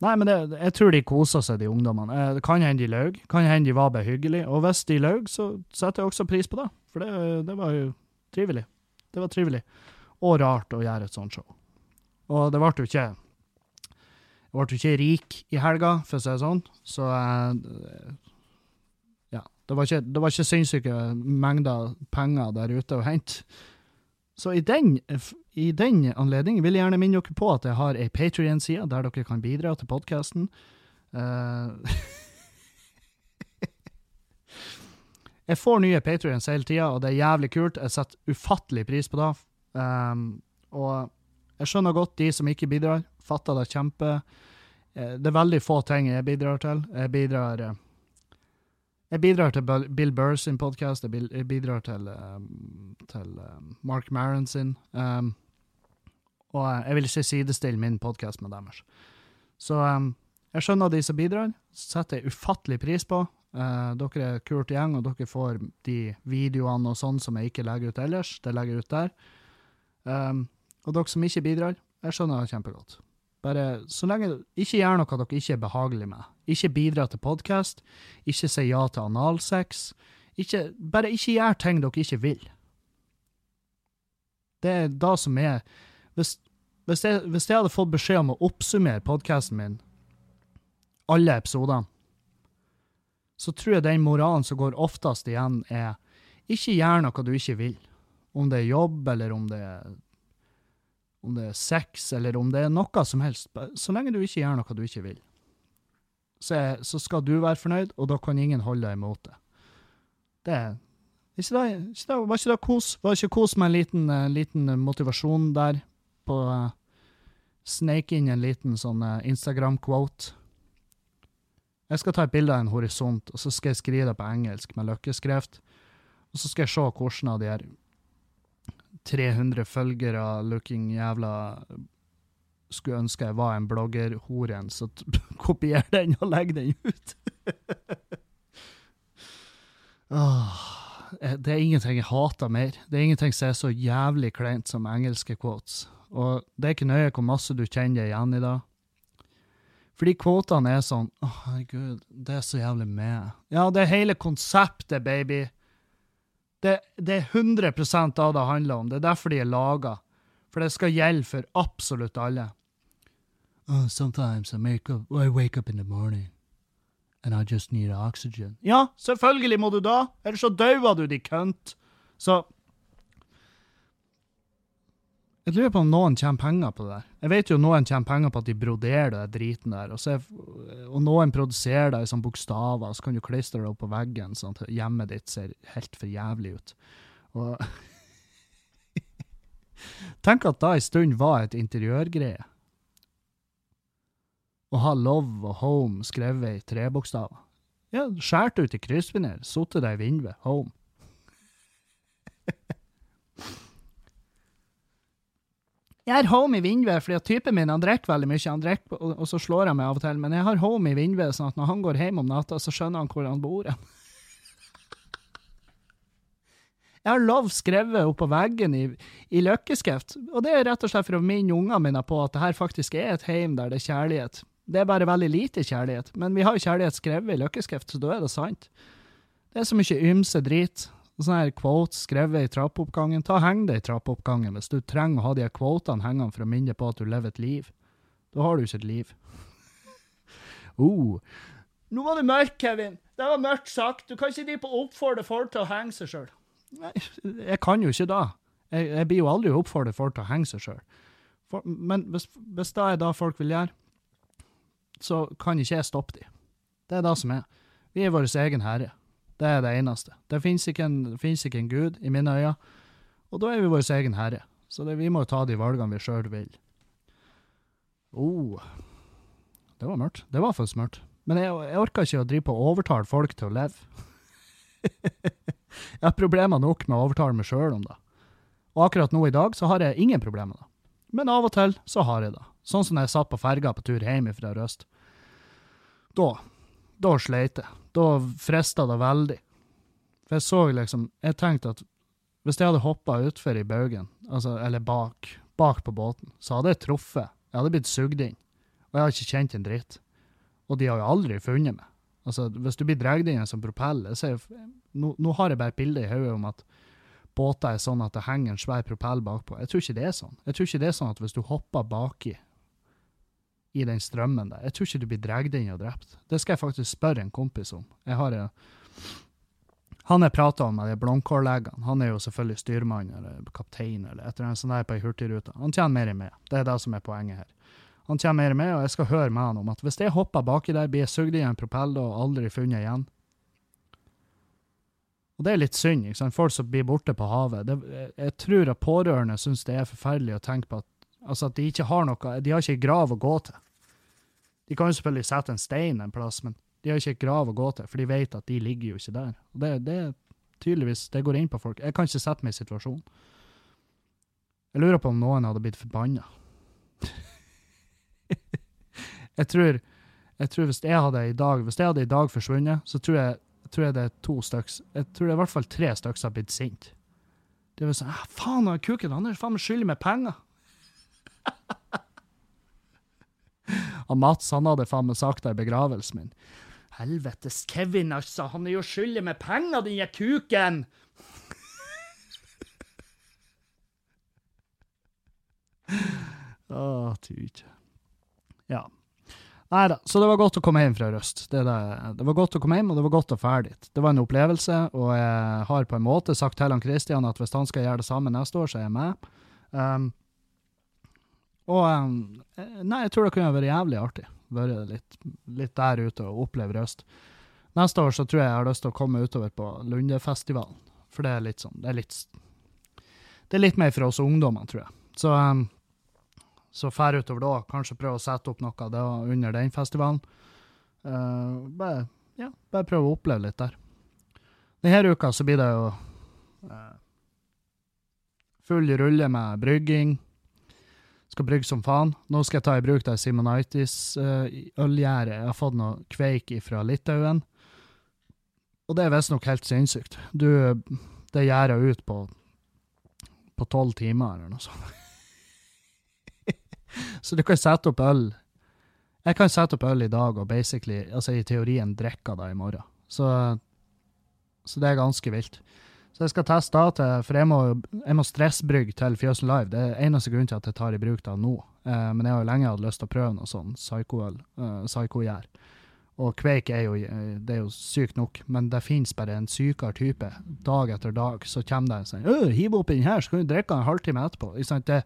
Nei, men det, jeg tror de koser seg, de ungdommene. Eh, det kan hende de løy, kan hende de var behyggelige. Og hvis de løy, så setter jeg også pris på det, for det, det, var jo trivelig. Det var trivelig. Og rart å gjøre et sånt show. Og det ble jo ikke Jeg ble jo ikke rik i helga, for å si det sånn, så eh, Ja. Det var ikke, det var ikke sinnssyke mengder penger der ute å hente. Så i den, i den anledning vil jeg gjerne minne dere på at jeg har ei Patrion-side der dere kan bidra til podkasten. Uh, (laughs) jeg får nye Patrions hele tida, og det er jævlig kult. Jeg setter ufattelig pris på det. Um, og jeg skjønner godt de som ikke bidrar. Fatter det kjempe. Uh, det er veldig få ting jeg bidrar til. Jeg bidrar uh, jeg bidrar til Bill Burr sin podkast, jeg bidrar til, um, til um, Mark Maron sin. Um, og jeg vil ikke sidestille min podkast med deres. Så um, jeg skjønner de som bidrar, setter jeg ufattelig pris på. Uh, dere er kult gjeng, og dere får de videoene og sånn som jeg ikke legger ut ellers. Det legger jeg ut der. Um, og dere som ikke bidrar, jeg skjønner det kjempegodt. Bare så lenge Ikke gjør noe dere ikke er behagelig med. Ikke bidra til podkast. Ikke si ja til analsex. Ikke, bare ikke gjør ting dere ikke vil. Det er da som er Hvis, hvis, jeg, hvis jeg hadde fått beskjed om å oppsummere podkasten min alle episodene, så tror jeg den moralen som går oftest igjen, er ikke gjør noe du ikke vil. Om det er jobb, eller om det er, om det er sex, eller om det er noe som helst. Så lenge du ikke gjør noe du ikke vil, så, er, så skal du være fornøyd, og da kan ingen holde deg imot det. Det er ikke det, ikke det, var ikke det kos? Var ikke kos med en liten, uh, liten motivasjon der på uh, Snake inn en liten sånn uh, Instagram-quote. Jeg skal ta et bilde av en horisont, og så skal jeg skrive det på engelsk med løkkeskrift. Og så skal jeg se hvordan av de her 300 følgere looking jævla skulle ønske jeg var en bloggerhoren, så (laughs) kopier den og legg den ut. (laughs) oh, det er ingenting jeg hater mer. Det er ingenting som er så jævlig kleint som engelske quotes. Og det er ikke nøye hvor masse du kjenner deg igjen i det. Fordi kvotene er sånn Å, oh, herregud, det er så jævlig med. Ja, det er hele konseptet, baby. Det, det er 100 av det handler om. Det er derfor de er laga. For det skal gjelde for absolutt alle. Oh, sometimes I, up, I wake up in the morning and I just need oxygen. Ja, selvfølgelig må du da, ellers så dauer du, de kønt. Så jeg lurer på om noen tjener penger på det der. Jeg vet jo noen tjener penger på at de broderer det driten der, og, så, og noen produserer det i sånne bokstaver, så kan du klistre det opp på veggen sånn at hjemmet ditt ser helt for jævlig ut. Og (laughs) Tenk at da en stund var et interiørgreie. Å ha love og home skrevet i trebokstaver. Ja, skåret ut i kryssfiner, satt det i vinduet, home. (laughs) Jeg har home i vinduet fordi at typen min han drikker veldig mye, han drikker, og, og, så slår jeg meg av og til. Men jeg har home i vinduet, sånn at når han går hjem om natta, så skjønner han hvor han bor. (laughs) Jeg har lov skrevet oppå veggen i, i løkkeskrift, og det er rett og slett for å minne ungene mine på at det her faktisk er et heim der det er kjærlighet. Det er bare veldig lite kjærlighet, men vi har jo kjærlighet skrevet i løkkeskrift, så da er det sant. Det er så mye ymse drit sånne her quotes skrevet i trappeoppgangen. Ta Heng det i trappeoppgangen hvis du trenger å ha de quotene hengende for å minne på at du lever et liv. Da har du ikke et liv. (laughs) oh. Nå var det mørkt, Kevin. Det var mørkt sagt. Du kan ikke drive på å oppfordre folk til å henge seg sjøl. Nei, jeg kan jo ikke da. Jeg, jeg blir jo aldri oppfordret folk til å henge seg sjøl. Men hvis, hvis det er det folk vil gjøre, så kan ikke jeg stoppe dem. Det er det som er. Vi er vår egen herre. Det er det eneste. Det fins ikke, ikke, en gud, i mine øyne, og da er vi vår egen herre. Så det, vi må ta de valgene vi sjøl vil. Oh, det var mørkt. Det var faktisk mørkt. Men jeg, jeg orker ikke å drive på å overtale folk til å leve. (laughs) jeg har problemer nok med å overtale meg sjøl om det. Og akkurat nå i dag så har jeg ingen problemer med. Men av og til så har jeg det. Sånn som jeg satt på ferga på tur hjem fra Røst. Da da sleit jeg. Da frista det veldig. For jeg så liksom Jeg tenkte at hvis jeg hadde hoppa utfor i baugen, altså, eller bak, bak på båten, så hadde jeg truffet. Jeg hadde blitt sugd inn. Og jeg hadde ikke kjent en dritt. Og de har jo aldri funnet meg. Altså, hvis du blir dratt inn en sånn propell jeg, nå, nå, har jeg bare et bilde i hodet om at båter er sånn at det henger en svær propell bakpå. Jeg tror ikke det er sånn. Jeg tror ikke det er sånn at hvis du hopper baki i den strømmen der. Jeg tror ikke du blir dratt inn og drept. Det skal jeg faktisk spørre en kompis om. Jeg har en, han jeg prata om, de blomkållegene. han er jo selvfølgelig styrmann eller kaptein eller et eller annet sånt der på ei hurtigrute. Han tjener mer enn meg. Det er det som er poenget her. Han tjener mer enn meg, og jeg skal høre med han om at hvis jeg hopper baki der, blir jeg sugd i en propell og aldri funnet igjen. Og det er litt synd, ikke sant? folk som blir borte på havet. Det, jeg, jeg tror at pårørende syns det er forferdelig å tenke på at Altså at de ikke har noe De har ikke grav å gå til. De kan jo selvfølgelig sette en stein en plass, men de har ikke grav å gå til, for de vet at de ligger jo ikke der. Og det, det tydeligvis, det går inn på folk. Jeg kan ikke sette meg i situasjonen. Jeg lurer på om noen hadde blitt forbanna. (laughs) jeg tror jeg tror hvis jeg hadde i dag hvis jeg hadde i dag forsvunnet, så tror jeg, tror jeg det er to stykker Jeg tror det er i hvert fall tre stykker som har blitt sint. Det er sånn ah, Faen, kuken han er faen meg skyldig med penger! (laughs) Og Mats han hadde faen meg sagt det i begravelsen min. Helvetes Kevin, altså! Han er jo skyldig med penger, den kuken! Å, tyd. Ja. Nei da, så det var godt å komme hjem fra Røst. Det, det, det, var godt å komme hjem, og det var godt å dra dit. Det var en opplevelse, og jeg har på en måte sagt til han Kristian at hvis han skal gjøre det samme neste år, så er jeg med. Um, og um, Nei, jeg tror det kunne vært jævlig artig. Være litt, litt, der ute og oppleve Røst. Neste år så tror jeg jeg har lyst til å komme utover på Lundefestivalen, for det er litt sånn Det er litt, det er litt mer for oss ungdommer, tror jeg. Så så fær utover da, kanskje prøve å sette opp noe da, under den festivalen. Uh, bare, ja, bare prøve å oppleve litt der. Denne uka så blir det jo uh, full rulle med brygging. Skal brygge som faen. Nå skal jeg ta i bruk det Simonitis-ølgjerdet. Uh, jeg har fått noe kveik fra Litauen. Og det er visstnok helt sinnssykt. Du, det gjærer ut på på tolv timer eller noe sånt. (laughs) Så du kan sette opp øl. Jeg kan sette opp øl i dag og basically, altså i teorien drikke det i morgen. Så, så, det er ganske vilt. Så jeg skal teste til, for jeg må, jeg må stressbrygge til Fjøsen Live. Det er eneste grunn til at jeg tar i bruk det nå. Eh, men jeg har jo lenge hatt lyst til å prøve noe sånn psycho-øl, uh, psycho-gjær. Og kveik er jo, eh, det er jo sykt nok, men det finnes bare en sykere type. Dag etter dag så kommer det en sånn 'Hiv oppi den her, så kan du drikke den en halvtime etterpå.' Det,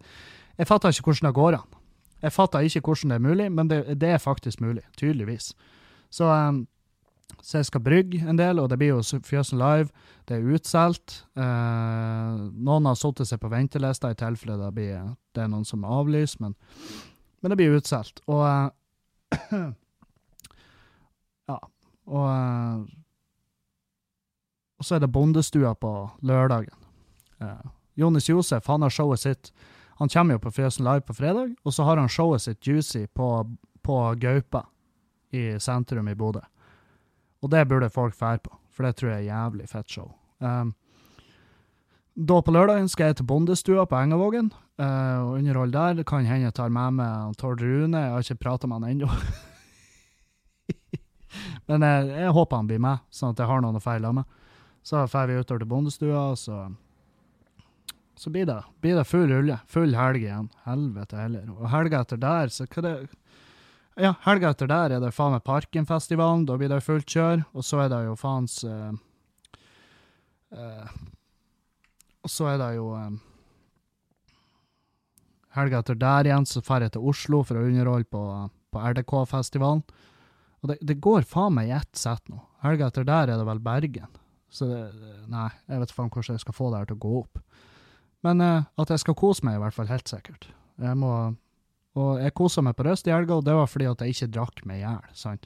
jeg fatter ikke hvordan det går an. Jeg fatter ikke hvordan det er mulig, men det, det er faktisk mulig, tydeligvis. Så, um, så, jeg skal brygge en del, og det blir jo Fjøsen Live. Det er utsolgt. Eh, noen har satt seg på ventelista i tilfelle det, blir, det er noen som er avlyst, men, men det blir utsolgt. Og eh, (clears throat) Ja. Og, eh, og så er det Bondestua på lørdagen. Jonis Josef han har showet sitt han kommer jo på Fjøsen Live på fredag, og så har han showet sitt Juicy på, på Gaupa i sentrum i Bodø. Og det burde folk fære på, for det tror jeg er jævlig fett show. Um, da på lørdagen skal jeg til Bondestua på Engavågen uh, og underholde der. Det kan hende jeg tar med meg Tord Rune, jeg har ikke prata med han ennå. (laughs) Men jeg, jeg, håper han blir med, sånn at jeg har noen å feile med. Så drar vi utover til Bondestua, så så blir det, blir det full rulle. Full helg igjen. Helvete heller. Og helga etter der, så hva det Ja, helga etter der er det faen meg Parkenfestivalen. Da blir det fullt kjør. Og så er det jo faens uh, uh, Og så er det jo um, Helga etter der igjen så drar jeg til Oslo for å underholde på, på RDK-festivalen. Og det, det, går faen meg i ett sett nå. Helga etter der er det vel Bergen. Så det, nei, jeg vet faen hvordan jeg skal få det her til å gå opp. Men uh, at jeg skal kose meg, i hvert fall helt sikkert. Jeg må, og jeg kosa meg på Røst i helga, og det var fordi at jeg ikke drakk meg i hjel.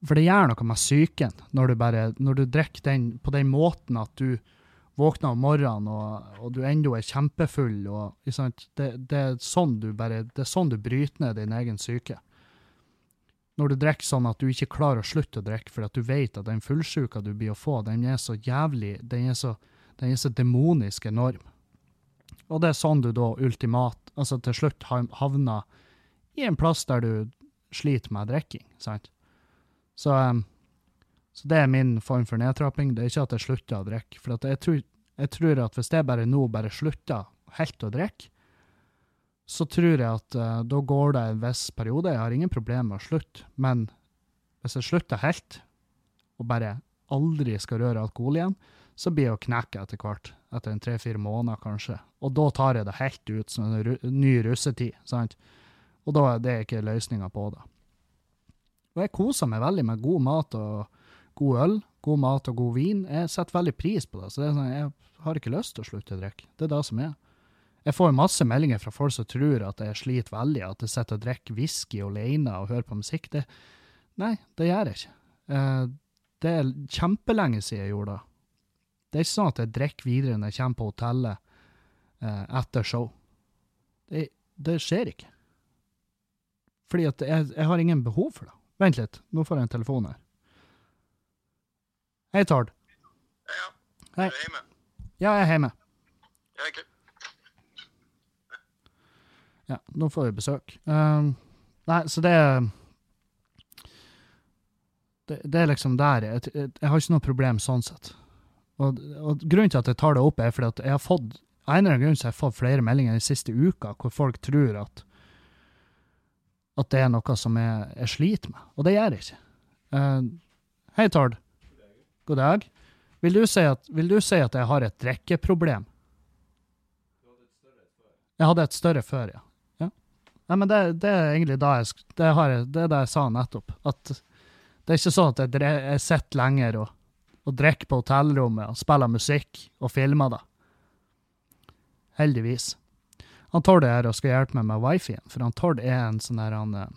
For det gjør noe med psyken når du bare, du drikker den på den måten at du våkner om morgenen og, og du ennå er kjempefull. og det, det, er sånn du bare, det er sånn du bryter ned din egen psyke. Når du drikker sånn at du ikke klarer å slutte å drikke fordi at du vet at den fullsjuka du blir å få, den er så jævlig, den er så, den er så demonisk enorm. Og det er sånn du da ultimat, altså til slutt havner i en plass der du sliter med drikking, sant? Så, um, så, det er min form for nedtrapping. Det er ikke at jeg slutter å drikke. For jeg tror, jeg, tror, at hvis jeg bare nå bare slutter helt å drikke, så tror jeg at uh, da går det en viss periode. Jeg har ingen problemer med å slutte, men hvis jeg slutter helt, og bare aldri skal røre alkohol igjen, så blir jeg å knekke etter hvert etter en tre-fire måneder, kanskje. Og da tar jeg det helt ut som en ny russetid. sant? Og da er det ikke løsninga på det. Og jeg koser meg veldig med god mat og god øl, god mat og god vin. Jeg setter veldig pris på det. så det er sånn, Jeg har ikke lyst til å slutte å drikke. Det er det som er. Jeg får masse meldinger fra folk som tror at jeg sliter veldig, at jeg sitter og drikker whisky alene og hører på musikk. Det, nei, det gjør jeg ikke. Eh, det er kjempelenge siden jeg gjorde det. Det er ikke sånn at jeg drikker videre når jeg kommer på hotellet eh, etter show. Det, det, skjer ikke. Fordi at jeg, jeg, har ingen behov for det. Vent litt, nå får jeg en telefon her. Hei, Tord. Ja, Hei. Er du hjemme? Ja, jeg er hjemme. Ja, okay. Ja, nå får vi besøk. Um, nei, så det det, det, er liksom der. Jeg, jeg, jeg, har ikke noe problem sånn sett. Og, og, Grunnen til at jeg tar det opp, er fordi at jeg har fått en eller annen grunn så jeg har fått flere meldinger den siste uka hvor folk tror at at det er noe som jeg, jeg sliter med. Og det gjør jeg ikke. Uh, hei, Tord. God dag. Vil du, si at, vil du si at jeg har et drikkeproblem? Jeg hadde et større før, ja. ja. Nei, men det, det er egentlig da jeg, det, jeg, det er det jeg sa nettopp. At det er ikke sånn at jeg, jeg sitter lenger og, og drikker på hotellrommet og spiller musikk og filmer det. Heldigvis. Han Tord er her og skal hjelpe meg med wifien, for han Tord er en sånn her han, eh,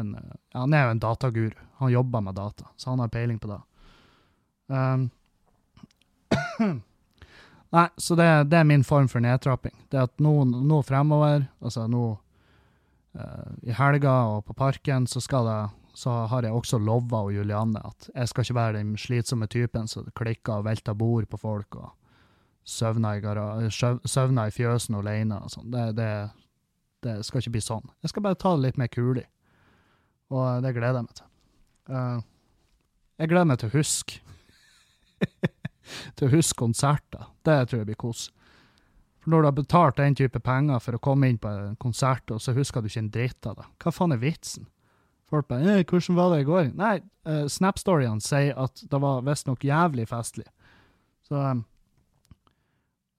en, Han er jo en dataguru. Han jobber med data, så han har peiling på det. Um, (clears throat) Nei, så det, det er min form for nedtrapping. Det at nå, nå fremover, altså nå uh, i helga og på parken, så, skal det, så har jeg også lova og Julianne at jeg skal ikke være den slitsomme typen som klikker og velter bord på folk og søvner i, i fjøsen alene og sånn. Det, det, det skal ikke bli sånn. Jeg skal bare ta det litt mer kulig. Og det gleder jeg meg til. Uh, jeg gleder meg til å huske (laughs) til å huske konserter. Det tror jeg blir kos. For når du har betalt den type penger for å komme inn på en konsert, og så husker du ikke en dritt av det, hva faen er vitsen? Folk bare eh, 'Hvordan var det i går?' Nei, uh, Snap-storyene sier at det var visstnok jævlig festlig. Så um,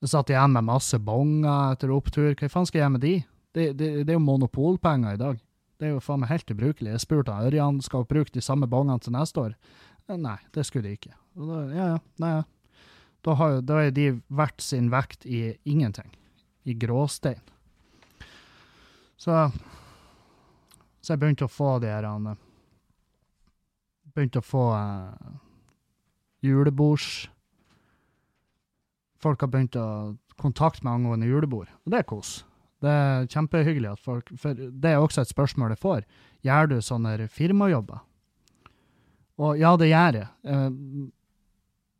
jeg satt igjen med masse bonger etter opptur. Hva faen skal jeg gjøre med de? Det, det, det er jo monopolpenger i dag. Det er jo faen meg helt ubrukelig. Jeg spurte Ørjan skal bruke de samme bongene til neste år. Eh, Nei, det skulle de ikke. Da, ja, ja, nei, ja. Da, har, jo- er de verdt sin vekt i ingenting. I gråstein. Så Så jeg begynte å få de her Begynte å få eh, julebords Folk har begynt å kontakte meg angående julebord, og det er kos. Det er kjempehyggelig at folk For det er også et spørsmål jeg får. Gjør du sånne firmajobber? Og ja, det gjør jeg. Eh,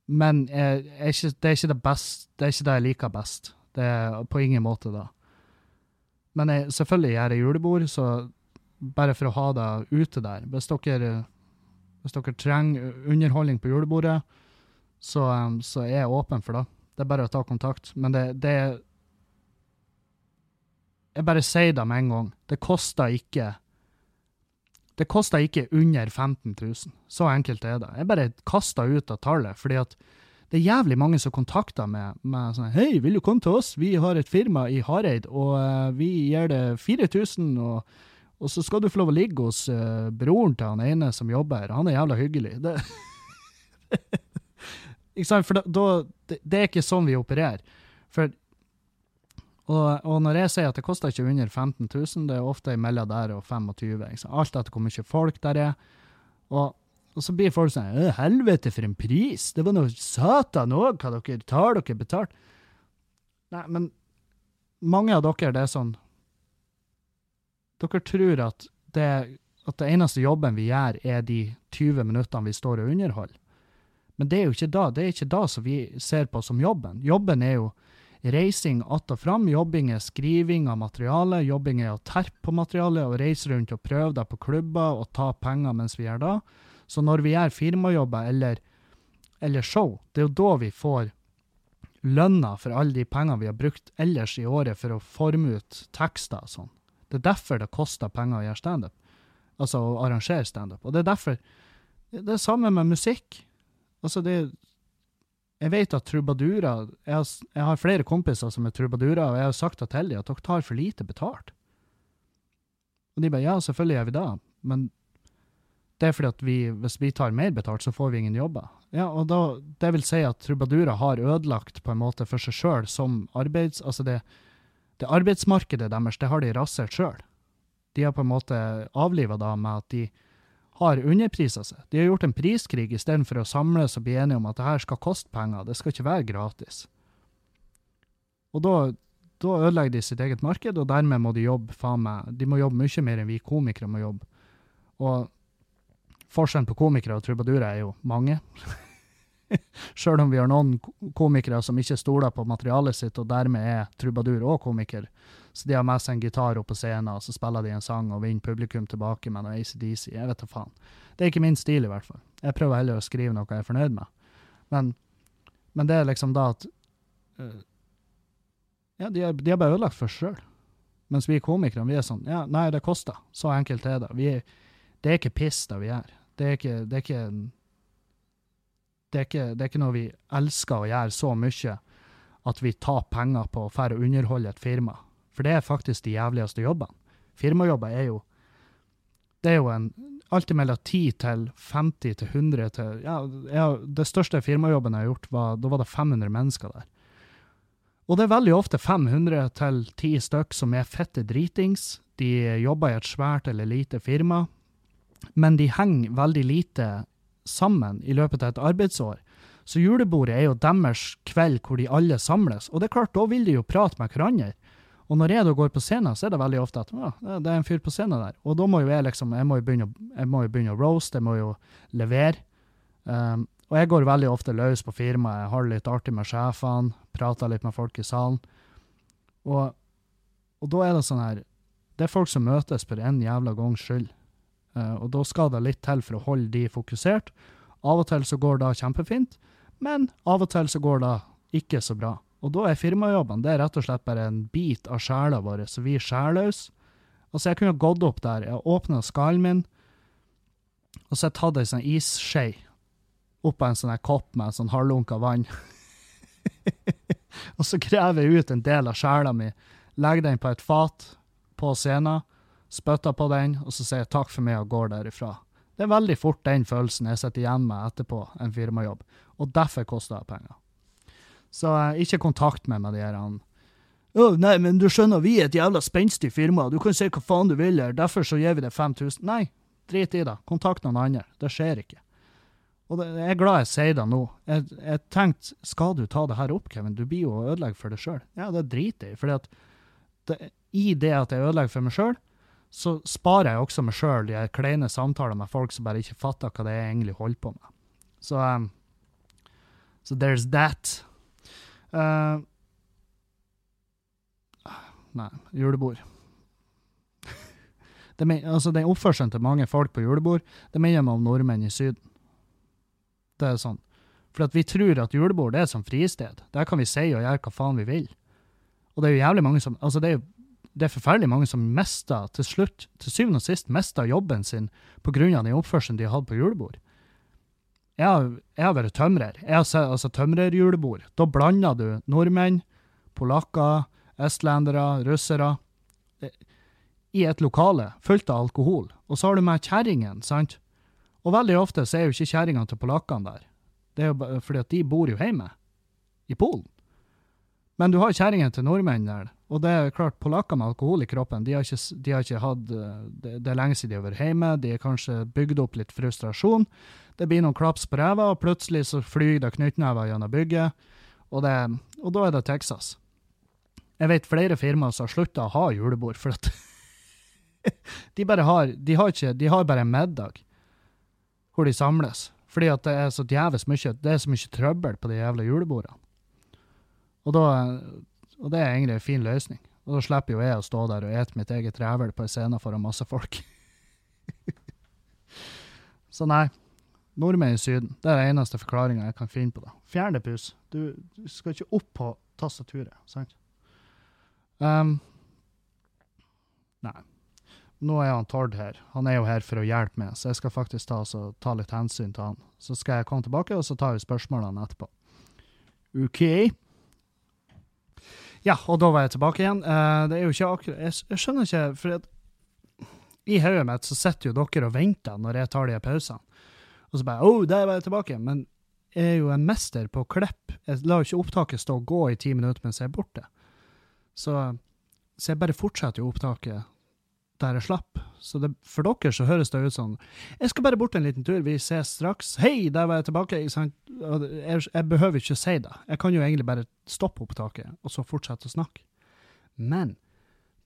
men jeg, jeg, det er ikke det best, det er ikke det jeg liker best. Det er på ingen måte da. Men jeg, selvfølgelig gjør jeg julebord, så bare for å ha deg ute der. Hvis dere, hvis dere trenger underholdning på julebordet, så, um, så er jeg åpen for det. Det er bare å ta kontakt. Men det, det Jeg bare sier det med en gang. Det koster ikke det koster ikke under 15 000. Så enkelt er det. Jeg bare kaster ut av tallet, fordi at det er jævlig mange som kontakter meg med sånn Hei, vil du komme til oss? Vi har et firma i Hareid, og uh, vi gir det 4000, og, og så skal du få lov å ligge hos uh, broren til han ene som jobber. Han er jævla hyggelig. Det, (laughs) ikke sant? For da, da, det, det er ikke sånn vi opererer. For og, og når jeg sier at det koster ikke under 15 000, det er ofte imellom der og 25 ikke sant? Alt etter hvor mye folk der er. Og, og så blir folk sånn «Øh, Helvete, for en pris! Det var noe satan òg, hva dere tar dere betalt. Nei, men mange av dere, det er sånn Dere tror at det, at det eneste jobben vi gjør, er de 20 minuttene vi står og underholder. Men det er jo ikke da. Det er ikke da som vi ser på som jobben. Jobben er jo reising att og fram. Jobbing er skriving av materiale. Jobbing er å terpe på materialet og reise rundt og prøve det på klubber og ta penger mens vi gjør det. Så når vi gjør firmajobber eller, eller show, det er jo da vi får lønna for alle de pengene vi har brukt ellers i året for å forme ut tekster og sånn. Det er derfor det koster penger å gjøre standup. Altså å arrangere standup. Og det er derfor Det er samme med musikk. Altså, det Jeg vet at trubadurer jeg har, jeg har flere kompiser som er trubadurer, og jeg har sagt til dem at dere tar for lite betalt. Og de bare ja, selvfølgelig gjør vi det, men det er fordi at vi, hvis vi tar mer betalt, så får vi ingen jobber. Ja, og da, det vil si at trubadurer har ødelagt på en måte for seg sjøl som arbeids... Altså det, det arbeidsmarkedet deres, det har de rasert sjøl. De har på en måte avliva det med at de har underprisa seg. De har gjort en priskrig istedenfor å samles og bli enige om at det her skal koste penger, det skal ikke være gratis. Og da, da ødelegger de sitt eget marked, og dermed må de jobbe faen meg De må jobbe mye mer enn vi komikere må jobbe. Og forskjellen på komikere og trubadurer er jo mange. (laughs) Sjøl om vi har noen komikere som ikke stoler på materialet sitt, og dermed er trubadur og komiker. Så de har med seg en gitar opp på scenen, og så spiller de en sang og vinner publikum tilbake med noe ACDC. Jeg vet da faen. Det er ikke min stil, i hvert fall. Jeg prøver heller å skrive noe jeg er fornøyd med. Men, men det er liksom da at eh, Ja, de har, de har bare ødelagt for seg sjøl. Mens vi komikere, vi er sånn Ja, nei, det koster. Så enkelt er det. Vi, det er ikke piss, det vi gjør. Det er ikke, det er ikke det er, ikke, det er ikke noe vi elsker å gjøre så mye at vi tar penger på å fære og underholde et firma. For det er faktisk de jævligste jobbene. Firmajobber er jo Det er jo en Alt mellom 10 til 50 til 100 til Ja, ja det største firmajobben jeg har gjort, var, da var det 500 mennesker der. Og det er veldig ofte 500 til 10 stykk som er fette dritings. De jobber i et svært eller lite firma, men de henger veldig lite sammen i løpet av et arbeidsår. Så julebordet er jo deres kveld hvor de alle samles. Og det er klart, da vil de jo prate med hverandre. Og når jeg da går på scenen, så er det veldig ofte at ja, det er en fyr på scenen der. Og da må jo jeg liksom, jeg må jo begynne, må jo begynne å roast, jeg må jo levere. Um, og jeg går veldig ofte løs på firmaet, har det litt artig med sjefene, prater litt med folk i salen. Og, og, da er det sånn her Det er folk som møtes for en jævla gangs skyld. Uh, og da skal det litt til for å holde de fokusert. Av og til så går det kjempefint, men av og til så går det ikke så bra. Og da er firmajobben det er rett og slett bare en bit av sjela vår, så vi er sjælløse. Altså, jeg kunne gått opp der, jeg åpna skallen min, og så har jeg tatt ei sånn isskje opp av en sånn kopp med sånn halvlunka vann. (laughs) og så krever jeg ut en del av sjela mi, legger den på et fat på scenen, spytter på den, og så sier jeg takk for meg og går derifra. Det er veldig fort den følelsen jeg sitter igjen med etterpå en firmajobb, og derfor koster det penger. Så eh, ikke kontakt meg med de her. Å, nei, men du skjønner, vi er et jævla spenstig firma, du kan si hva faen du vil her, derfor så gir vi deg 5000. Nei, drit i det, kontakt noen andre, det skjer ikke. Og det, jeg er glad jeg sier det nå. Jeg, jeg tenkte, skal du ta det her opp, Kevin? Du blir jo å ødelegge for deg sjøl. Ja, det driter jeg i. for i det at jeg ødelegger for meg sjøl, så sparer jeg også meg sjøl de kleine samtaler med folk som bare ikke fatter hva det er jeg egentlig holder på med. Så um, so there's that. Uh, nei, julebord. (laughs) det, altså, den oppførselen til mange folk på julebord, det minner meg om nordmenn i Syden. Det er sånn. For at vi tror at julebord det er som fristed. Der kan vi si og gjøre hva faen vi vil. Og det er jo jævlig mange som altså det er jo det er forferdelig mange som mister, til slutt, til syvende og sist, mister jobben sin pga. den oppførselen de har hatt på julebord. Jeg har, jeg har vært tømrer. Jeg har sett altså, tømrerjulebord. Da blander du nordmenn, polakker, estlendere, russere eh, i et lokale fullt av alkohol. Og så har du med kjerringen, sant? Og veldig ofte så er jo ikke kjerringene til polakkene der. Det er jo fordi at de bor jo hjemme, i Polen. Men du har kjerringen til nordmenn der, og det er klart, polakker med alkohol i kroppen, de har ikke, de har ikke hatt det, det, er lenge siden de har vært hjemme, de har kanskje bygd opp litt frustrasjon. Det blir noen klaps på ræva, og plutselig så flyr det knyttnever gjennom bygget, og, det, og, da er det Texas. Jeg vet flere firmaer som har slutta å ha julebord, for at (laughs) de bare har de har, ikke, de har bare en middag hvor de samles. Fordi at det er så djevelsk mye det er så mye trøbbel på de jævla julebordene. Og, da, og det er egentlig en fin løsning. Og da slipper jo jeg å stå der og ete mitt eget rævel på en scene foran masse folk. (laughs) så nei. Nordmenn i Syden. Det er den eneste forklaringa jeg kan finne på det. Fjernepus. Du, du skal ikke opp på tastaturet, sant? Um, nei. Nå er han Tord her. Han er jo her for å hjelpe meg, så jeg skal faktisk ta, så, ta litt hensyn til han. Så skal jeg komme tilbake, og så tar vi spørsmålene etterpå. OK? Ja, og da var jeg tilbake igjen. Uh, det er jo ikke akkurat jeg, jeg, skjønner ikke, for i hodet mitt så sitter jo dere og venter når jeg tar de pausene. Og så bare oh, der var jeg tilbake. Men jeg er jo en mester på å klippe. Jeg lar ikke opptaket stå og gå i ti minutter mens jeg er borte. Så, så jeg bare fortsetter jo opptaket der jeg slapp. Så det, for dere så høres det ut sånn Jeg skal bare bort en liten tur, vi ses straks. Hei, der var jeg tilbake. Jeg, jeg, behøver ikke si det. Jeg kan jo egentlig bare stoppe opptaket, og så fortsette å snakke. Men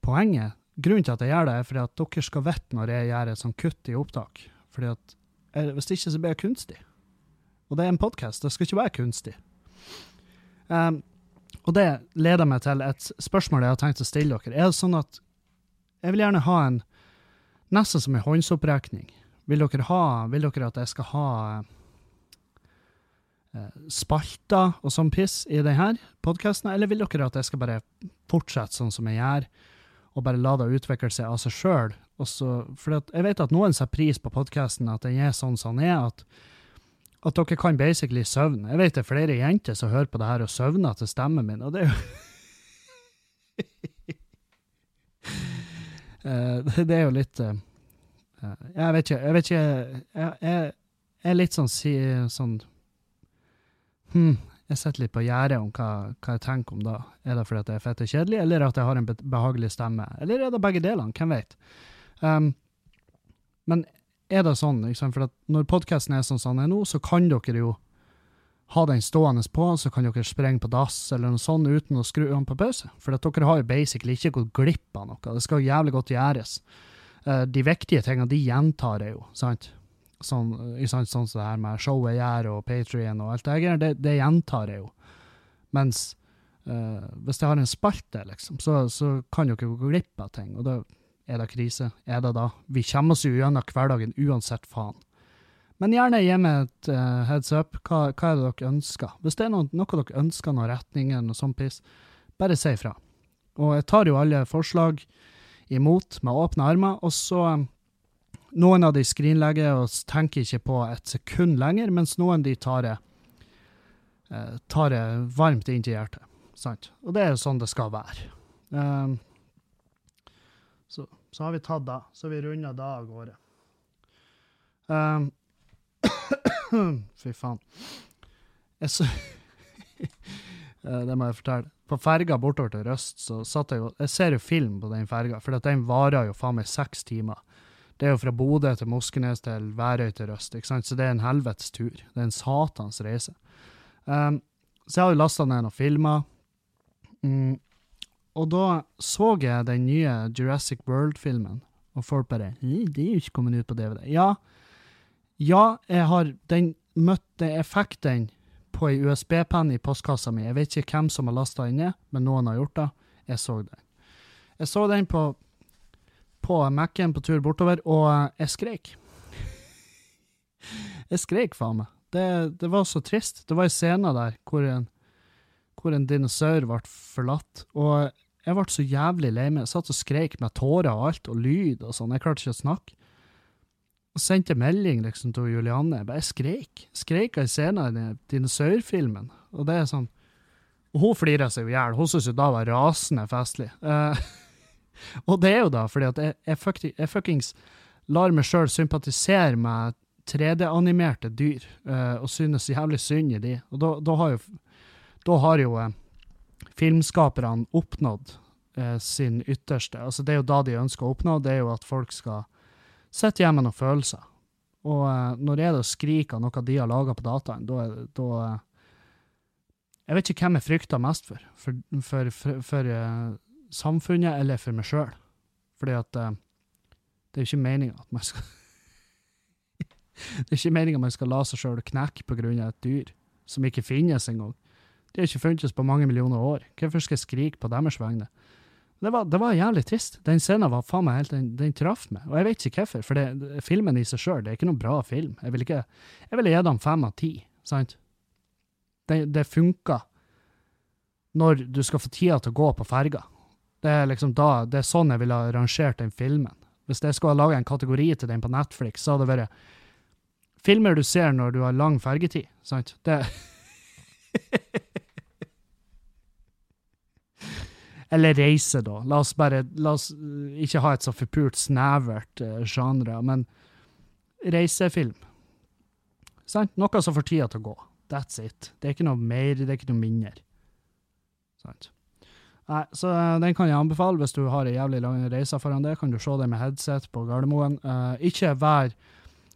poenget, grunnen til at jeg gjør det, er fordi at dere skal vite når jeg gjør et sånt kutt i opptak. Fordi at hvis ikke så blir det kunstig. Og det er en podkast, det skal ikke være kunstig. Um, og det leder meg til et spørsmål jeg har tenkt å stille dere. Er det sånn at jeg vil gjerne ha en nesten som en håndsopprekning. Vil dere, ha, vil dere at jeg skal ha eh, spalter og sånn piss i denne podkasten, eller vil dere at jeg skal bare fortsette sånn som jeg gjør, og bare la det utvikle seg av seg sjøl. For jeg vet at noen setter pris på podkasten, at den er sånn som den er. at at dere kan basically søvne. Jeg vet det er flere jenter som hører på det her og søvner til stemmen min, og det er jo (laughs) (laughs) Det er jo litt eh, eh, Jeg vet ikke, jeg vet ikke Jeg, jeg, jeg er litt sånn, si, sånn hmm, jeg sitter litt på gjerdet om hva, hva, jeg tenker om da. Er det fordi at jeg er fett og kjedelig, eller at jeg har en behagelig stemme? Eller er det begge delene? Hvem vet? Um, men er det sånn, liksom, for når podkasten er sånn som den er nå, så kan dere jo ha den stående på, så kan dere springe på dass eller noe sånt uten å skru den på pause. For dere har jo basically ikke gått glipp av noe. Det skal jo jævlig godt gjøres. Uh, de viktige tingene, de gjentar jeg jo, sant? Sånn, sant, sånn som det her med showet jeg gjør, og Patrion og alt det der, det, det gjentar jeg jo. Mens uh, hvis jeg har en spalte, liksom, så, så kan dere gå glipp av ting. Og da er det krise. Er det da? Vi kommer oss jo gjennom hverdagen uansett faen. Men gjerne gi meg et uh, heads up. Hva, hva, er det dere ønsker? Hvis det er noe, noe dere ønsker, noen retninger, noe sånt piss, bare si ifra. Og jeg tar jo alle forslag imot med åpne armer, og så um, Noen av de skrinlegger og tenker ikke på et sekund lenger, mens noen de tar det, uh, tar det varmt inn til hjertet. Sant? Og det er jo sånn det skal være. Um, så, så, har vi tatt det. Så har vi runda det av gårde. Um, (coughs) Fy faen. Jeg så (laughs) Det må jeg fortelle. På ferga bortover til Røst så satt jeg jo Jeg ser jo film på den ferga, for den varer jo faen meg seks timer. Det er jo fra Bodø til Moskenes til Værøy til Røst, ikke sant? så det er en helvetes tur. Det er en satans reise. Um, så jeg har jo lasta ned noen filmer. Mm, og da så jeg den nye Jurassic World-filmen, og folk bare 'Det er jo ikke kommet ut på DVD'. Ja, ja, jeg har den møtte effekten på ei USB-penn i postkassa mi. Jeg vet ikke hvem som har lasta den ned, men noen har gjort det. Jeg så den. Jeg så den på, på Mac-en på tur bortover, og jeg skreik. (laughs) jeg skreik, faen meg. Det, det, var så trist. Det var ei scene der hvor en, hvor en dinosaur ble forlatt. Og jeg ble så jævlig lei meg. Jeg satt og skreik med tårer og alt, og lyd og sånn. Jeg klarte ikke å snakke og sendte melding liksom til Julianne. Jeg bare skreik. Skreik av scenen i dinosaurfilmen. Og det er sånn Og hun flira seg i hjel. Hun syntes jo da var rasende festlig. Uh, (laughs) og det er jo da fordi at jeg, jeg fuckings lar meg sjøl sympatisere med 3D-animerte dyr, uh, og synes jævlig synd i de. Og da, da har jo, da har jo uh, filmskaperne oppnådd sin ytterste. Altså Det er jo da de ønsker å oppnå, det er jo at folk skal sitter hjemme med noen følelser. Og uh, når er det å skrike av noe de har laga på dataen, da, uh, Jeg vet ikke hvem jeg frykter mest for. For, for, for, for uh, samfunnet eller for meg sjøl. Fordi at det er jo ikke meninga at man skal (laughs) Det er ikke meninga man skal la seg sjøl knekke pga. et dyr som ikke finnes engang. De har ikke funnes på mange millioner år. Hvorfor skal jeg skrike på deres vegne? Det var, det var, jævlig trist. Den scenen var faen meg helt, den, den traff meg. Og jeg vet ikke hvorfor, for det, filmen i seg sjøl, er ikke noen bra film. Jeg ville vil gi den fem av ti, sant? Det, det funker når du skal få tida til å gå på ferga. Det er liksom da, det er sånn jeg ville ha rangert den filmen. Hvis jeg skulle ha laga en kategori til den på Netflix, så hadde det vært filmer du ser når du har lang fergetid, sant? Det (laughs) Eller reise, da. La oss bare la oss eh, ikke ha et så forpult, snevert uh, genre, men reisefilm. Sant? Noe som får tida til å gå. That's it. Det er ikke noe mer, det er ikke noe mindre. Sant? Nei, så uh, den kan jeg anbefale hvis du har ei jævlig lang reise foran deg. Kan du se det med headset på Gardermoen. Uh, ikke vær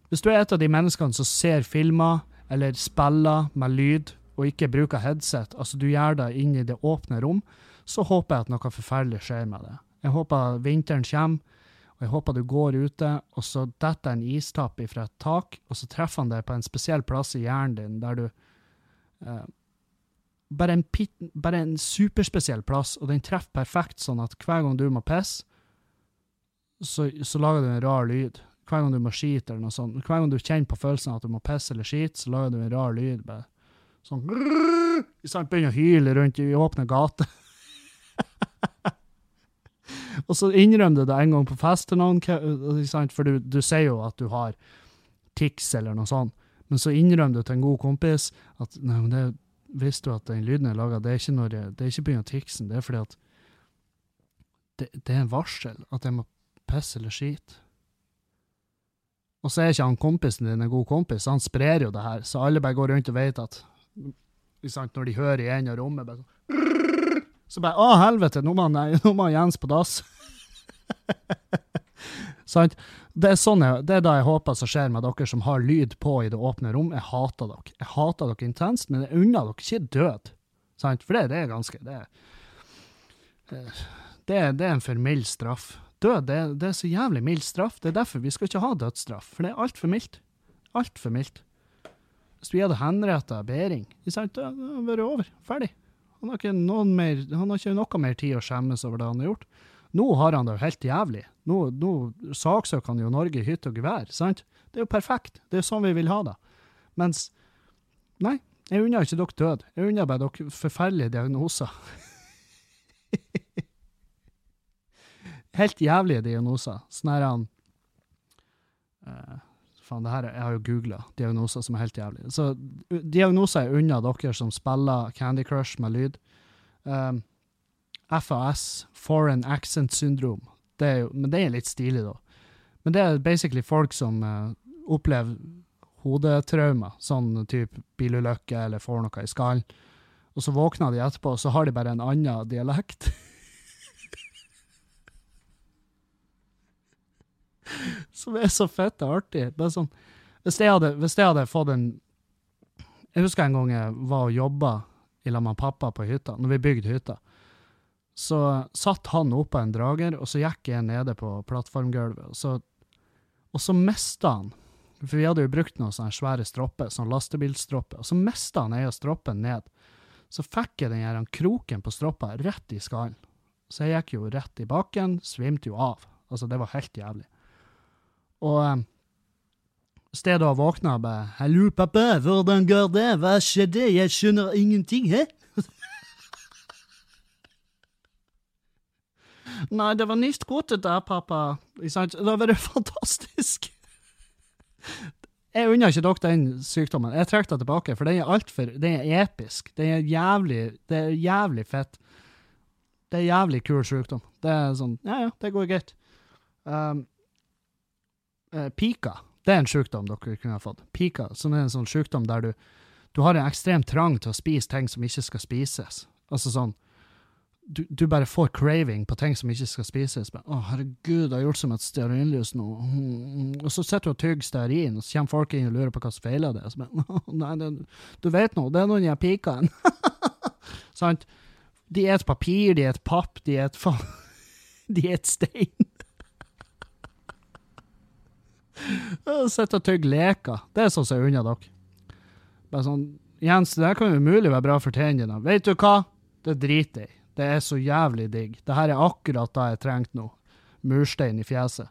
Hvis du er et av de menneskene som ser filmer eller spiller med lyd, og ikke bruker headset, altså du gjør det inn i det åpne rom, så håper jeg at noe forferdelig skjer med det. Jeg håper vinteren kommer, og jeg håper du går ute, og så detter en istapp fra et tak, og så treffer han deg på en spesiell plass i hjernen din der du eh, bare, en pit, bare en superspesiell plass, og den treffer perfekt, sånn at hver gang du må pisse, så, så, lager du en rar lyd. Hver gang du må skite eller noe sånt. Hver gang du kjenner på følelsen at du må pisse eller skite, så lager du en rar lyd. bare sånn Begynner å hyle rundt i åpne gater. Og så innrømmer du det en gang på fest til noen, sant? for du, du sier jo at du har tics eller noe sånt, men så innrømmer du til en god kompis at nei, men det visste du at den lyden jeg laga, det er ikke når jeg, det pga. ticsen, det er fordi at det, det er en varsel at jeg må pisse eller skite. Og så er ikke han kompisen din en god kompis, han sprer jo det her, så alle bare går rundt og vet at Når de hører i en av rommet bare sånn, Så bare Å, helvete, nå må, han, (laughs) nå må Jens på dass. (laughs) sant? Det er, sånn jeg, det er da jeg håper som skjer med dere som har lyd på i det åpne rom. Jeg hater dere. Jeg hater dere intenst, men jeg unner dere ikke død. Sant? For det, det er ganske Det, er- det, det er en for mild straff. Død det, det er så jævlig mild straff. Det er derfor vi skal ikke ha dødsstraff, for det er altfor mildt. Altfor mildt. Hvis vi hadde henretta Behring, hadde det vært over. Ferdig. Han har, mer, han har ikke noe mer tid å skjemmes over det han har gjort. Nå har han det jo helt jævlig. Nå, nå saksøker han jo Norge i hytte og gevær, sant? Det er jo perfekt. Det er sånn vi vil ha det. Mens Nei, jeg unner ikke dere død. Jeg unner bare dere forferdelige diagnoser. (laughs) helt jævlige diagnoser. Sånn her han eh, Faen, det her, er- jeg har jo googla diagnoser som er helt jævlig. Så diagnoser er unna dere som spiller Candy Crush med lyd. Um, FAS, Foreign Accent Syndrome. Det jo, men det er litt stilig, da. Men det er basically folk som uh, opplever hodetraumer, sånn type bilulykke eller får noe i skallen. Og så våkner de etterpå, og så har de bare en annen dialekt. (laughs) (laughs) Som er så fett og artig. Bare sånn, hvis jeg hadde, hvis jeg hadde fått en Jeg husker en gang jeg var og jobba i lag med pappa på hytta, når vi bygde hytta. Så satt han oppå en drager, og så gikk jeg nede på plattformgulvet. Og så, og så mista han For vi hadde jo brukt noen sånne svære stropper, sånn lastebilstropper. Og så mista han ei av stroppen ned. Så fikk jeg den her kroken på stroppa rett i skallen. Så jeg gikk jo rett i bakken, svimte jo av. Altså, det var helt jævlig. Og eh, stedet å våkne og bare 'Hallo, pappa, hvordan går det? Hva skjedde? Jeg skjønner ingenting, hæ?' (laughs) Nei, det var nicht godt det der, pappa. Da var Det (laughs) fantastisk. Jeg unner ikke dere den sykdommen. Jeg trekker det tilbake, for den er altfor Den er episk. Den er jævlig Det er jævlig fett. Det er jævlig kul sykdom. Det er sånn Ja, ja, det går greit. Um, eh, pika, det er en sykdom dere kunne ha fått. Pika, som er en sånn sykdom der du, du har en ekstrem trang til å spise ting som ikke skal spises. Altså sånn du, du bare får craving på ting som ikke skal spises. Men, 'Å, herregud, jeg har gjort som et stearinlys nå.' Og så sitter du og tygger stearin, og så kommer folk inn og lurer på hva som feiler det. Og Nei, det, du vet nå, det er noen jeg pika en. (laughs) Sant? De et papir, de et papp, de et faen (laughs) De et stein. Og Sitter og tygger leker. Det er sånn som er unna dere. Bare sånn Jens, det kan jo umulig være bra for tennene. Vet du hva? Det driter jeg i. Det er så jævlig digg. Det her er akkurat det jeg trengte nå. Murstein i fjeset.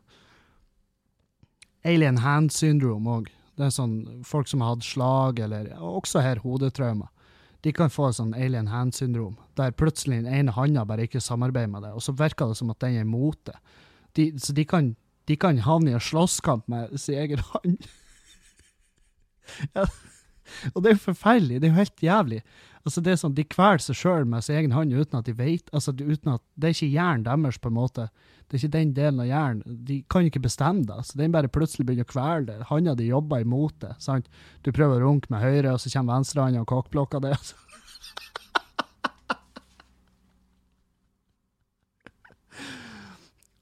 Alien hand syndrome òg. Det er sånn folk som har hatt slag, eller også her hodetraumer. De kan få sånn alien hand syndrom, der plutselig den ene handa bare ikke samarbeider med det, og så virker det som at den er imot det. De, så de kan, de kan havne i en slåsskamp med sin egen hånd. (laughs) ja. Og det er jo forferdelig. Det er jo helt jævlig. Altså det er sånn, De kveler seg sjøl med sin egen hånd uten at de vet altså uten at, Det er ikke hjernen deres, på en måte. Det er ikke den delen av hjernen. De kan ikke bestemme det. så Den bare plutselig begynner å kvele det. Handa di jobber imot det. sant? Du prøver å runke med høyre, og så kommer venstrehånda og kokkblokker det. (laughs) altså.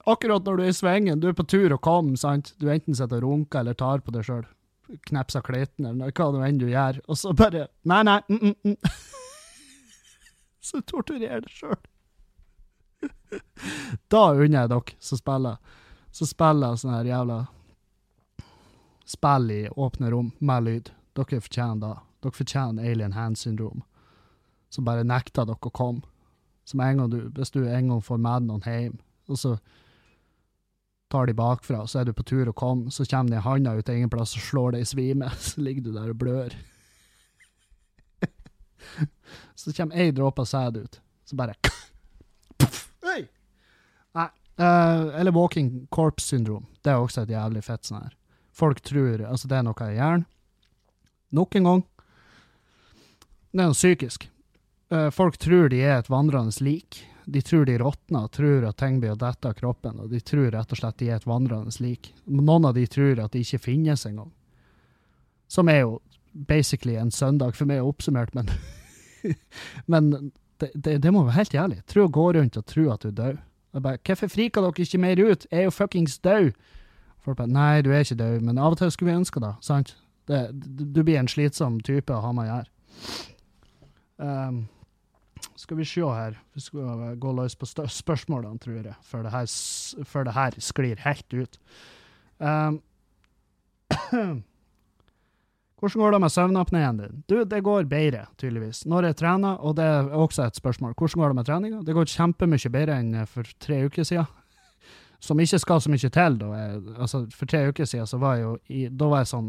Akkurat når du er i svingen, du er på tur å komme, sant? Du enten sitter og runker eller tar på deg sjøl. Knepser klitten eller hva det enn du gjør, og så bare Nei, nei. Mm, mm, mm. (laughs) Så torturerer deg sjøl. (laughs) Da unner jeg dere som spiller Så spiller jeg sånn her jævla spill i åpne rom med lyd. Dere fortjener det. Dere fortjener alien hand syndrome. Som bare nekter dere å komme. Som en gang du, hvis du en gang får med noen hjem, og så tar de bakfra, så er du på tur å komme, så kommer de handa ut ingen plass og slår deg i svime, (laughs) så ligger du der og blør. (laughs) så kommer ei dråpe sæd ut, så bare (laughs) Puff! Nei, Eh, eller walking corpse syndrom. Det er også et jævlig fett sånn her. Folk tror Altså, det er noe i hjernen. Nok en gang. Det er noe psykisk. Eh, folk tror de er et vandrende lik. De tror de råtner, tror at ting blir dette av kroppen, og de tror rett og slett de er et vandrende lik. Noen av de tror at de ikke finnes engang. Som er jo basically en søndag for meg oppsummert, men (laughs) Men det, det, det må være helt jævlig. Tro å gå rundt og tro at du er død. Bare, Hvorfor friker dere ikke mer ut? Jeg er jo fuckings død! Folk bare Nei, du er ikke død, men av og til skulle vi ønske det, sant? Det, du blir en slitsom type å ha med å gjøre. Um, skal vi se her Vi skal gå løs på spørsmålene, tror jeg, før det her, før det her sklir helt ut. Um, (clears throat) hvordan går det med søvnapneen din? Du, det går bedre, tydeligvis. Når jeg trener, og det er også et spørsmål, hvordan går det med treninga? Det går kjempemye bedre enn for tre uker siden. (laughs) Som ikke skal så mye til, da. Jeg, altså, for tre uker siden så var jeg jo i Da var jeg sånn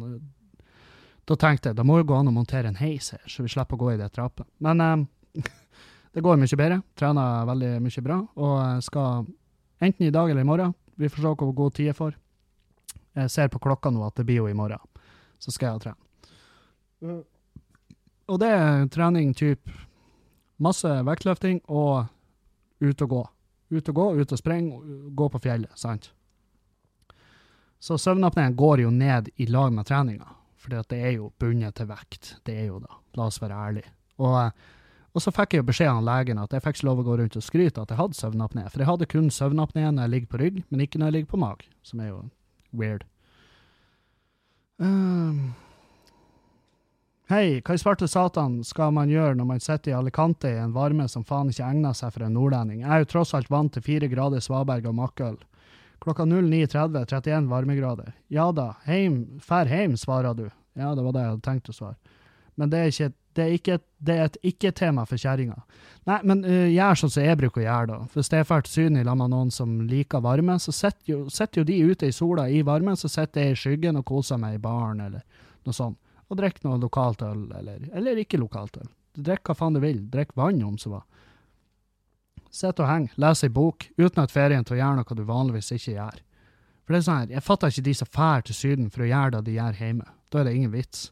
Da tenkte jeg da må jo gå an å montere en heis her, så vi slipper å gå i det trappet. Men eh, (laughs) det går mye bedre. Trener veldig mye bra. Og skal enten i dag eller i morgen, vi får se hvor god tid jeg får. Jeg ser på klokka nå at det blir jo i morgen, så skal jeg trene. Og det er trening typ masse vektløfting og ut og gå. Ut og gå, ut og springe, gå på fjellet, sant? Så søvnapneen går jo ned i lag med treninga, for det er jo bundet til vekt. Det er jo da, la oss være ærlige. Og, og så fikk jeg jo beskjed av legen at jeg fikk ikke lov å gå rundt og skryte at jeg hadde søvnapné, for jeg hadde kun søvnapné når jeg ligger på rygg, men ikke når jeg ligger på mag, som er jo weird. Um, Hei, hva i svarte satan skal man gjøre når man sitter i Alicante i en varme som faen ikke egner seg for en nordlending? Jeg er jo tross alt vant til fire grader svaberg og makkøl. Klokka 09.30, 31 varmegrader. Ja da, heim, fær heim, svarer du. Ja, det var det jeg hadde tenkt å svare. Men det er ikke, det er ikke, det et ikke-tema for kjerringa. Nei, men uh, gjør sånn som jeg bruker å gjøre, da. Hvis det er Syden i lag med noen som liker varme, så sitter jo, jo de ute i sola i varmen, så sitter jeg i skyggen og koser meg i baren, eller noe sånt og drikker noe lokalt øl, eller, eller ikke lokalt øl. Drikk hva faen du vil, drikk vann om så var. Sitt og heng, les ei bok, utnytt ferien til å gjøre noe du vanligvis ikke gjør. For det er sånn her, jeg fatter ikke de som drar til Syden for å gjøre det de gjør hjemme. Da er det ingen vits.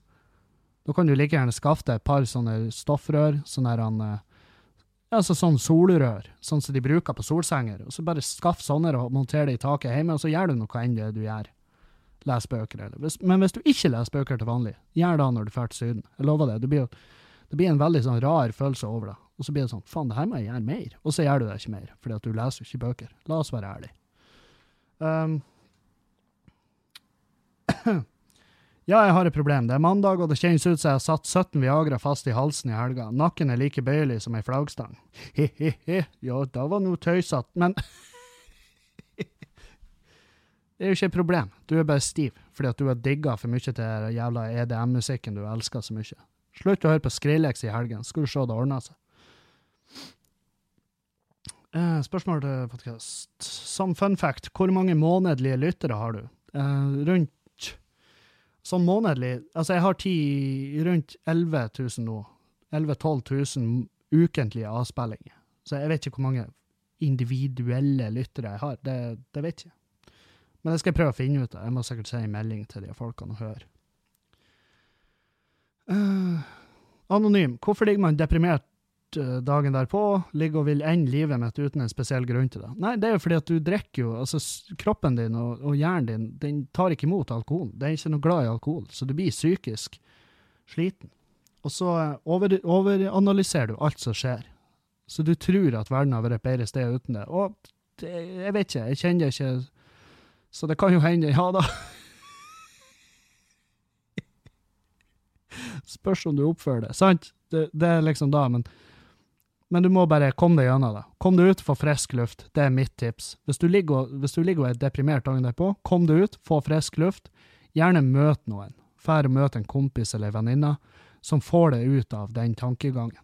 Da kan du like gjerne skaffe deg et par sånne stoffrør, sånne her, eh, altså sånn solrør, sånn som de bruker på solsenger, og så bare skaff sånne og monter det i taket hjemme, og så gjør du noe enn det du gjør les bøker. Eller. Men hvis du ikke leser bøker til vanlig, gjør det når du drar til Syden. Jeg lover det. Det blir, det blir en veldig sånn rar følelse over det. Og så blir det sånn faen, det her må jeg gjøre mer. Og så gjør du det ikke mer, fordi at du leser ikke bøker. La oss være ærlige. (clears throat) Um, ja, jeg har et problem. Det er mandag, og det kjennes ut som jeg har satt 17 Viagra fast i halsen i helga. Nakken er like bøyelig som ei flaggstang. He-he-he, ja, da var nå tøysete, men (laughs) Det er jo ikke et problem. Du er bare stiv fordi at du har digga for mye til den jævla EDM-musikken du elsker så mye. Slutt å høre på Skrillex i helgen, skal du se det ordner seg. Eh, spørsmål til podkast. Som fun fact, hvor mange månedlige lyttere har du? Eh, rundt Sånn månedlig Altså, jeg har ti, rundt 11 000 nå. 11 000-12 000 ukentlige avspillinger. Så jeg vet ikke hvor mange individuelle lyttere jeg har. Det, det vet jeg. Men det skal jeg prøve å finne ut av. Jeg må sikkert sende en melding til de folkene og høre. Uh, anonym. Hvorfor ligger man deprimert eh, dagen derpå? Ligger og vil ende livet mitt uten en spesiell grunn til det? Nei, det er jo fordi at du drikker jo altså Kroppen din og, og hjernen din den tar ikke imot alkohol. Den er ikke noe glad i alkohol, så du blir psykisk sliten. Og så eh, over, overanalyserer du alt som skjer. Så du tror at verden har vært et bedre sted uten det. Og det, jeg vet ikke, jeg kjenner ikke så det kan jo hende, ja da. (laughs) Spørs om du oppfører det. Sant? Det, det er liksom da, men, men du må bare komme deg gjennom det. Kom deg ut, få frisk luft. Det er mitt tips. Hvis du ligger og, du ligger og er deprimert dagen derpå, kom deg ut, få frisk luft. Gjerne møt noen. Fær og møt en kompis eller en venninne som får deg ut av den tankegangen.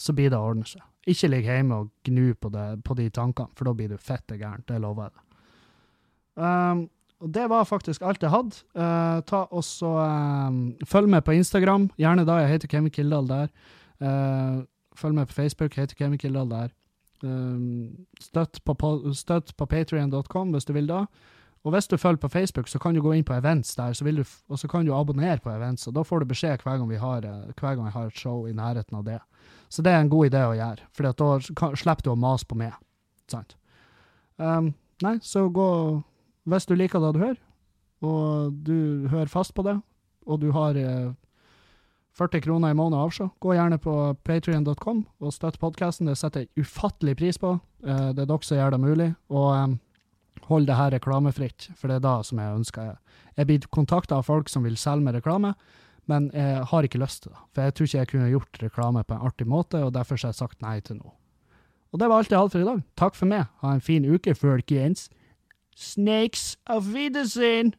Så blir det å ordne seg. Ikke ligg hjemme og gnu på, det, på de tankene, for da blir du fette gærent. Det lover jeg deg. Um, og det var faktisk alt jeg hadde. Uh, ta også, um, følg med på Instagram, gjerne da. Jeg heter Kevin Kildahl der. Uh, følg med på Facebook, heter Kevin der. Um, støtt på, støtt på patrion.com hvis du vil da. Og hvis du følger på Facebook, så kan du gå inn på events der, så du, og så kan du abonnere på events, og da får du beskjed hver gang, vi har, eh, hver gang jeg har et show i nærheten av det. Så det er en god idé å gjøre, for da slipper du å mase på meg. Sant? Um, nei, så gå Hvis du liker det du hører, og du hører fast på det, og du har eh, 40 kroner i måneden å avse, gå gjerne på patrion.com og støtt podkasten. Det setter jeg ufattelig pris på. Eh, det er dere som gjør det mulig. Og em, hold det her reklamefritt, for det er da som jeg ønsker. Jeg blir kontakta av folk som vil selge med reklame, men jeg har ikke lyst til det. For jeg tror ikke jeg kunne gjort reklame på en artig måte, og derfor har jeg sagt nei til noe. Og det var alt jeg hadde for i dag. Takk for meg. Ha en fin uke, folkens. Snakes of Wiedersehen!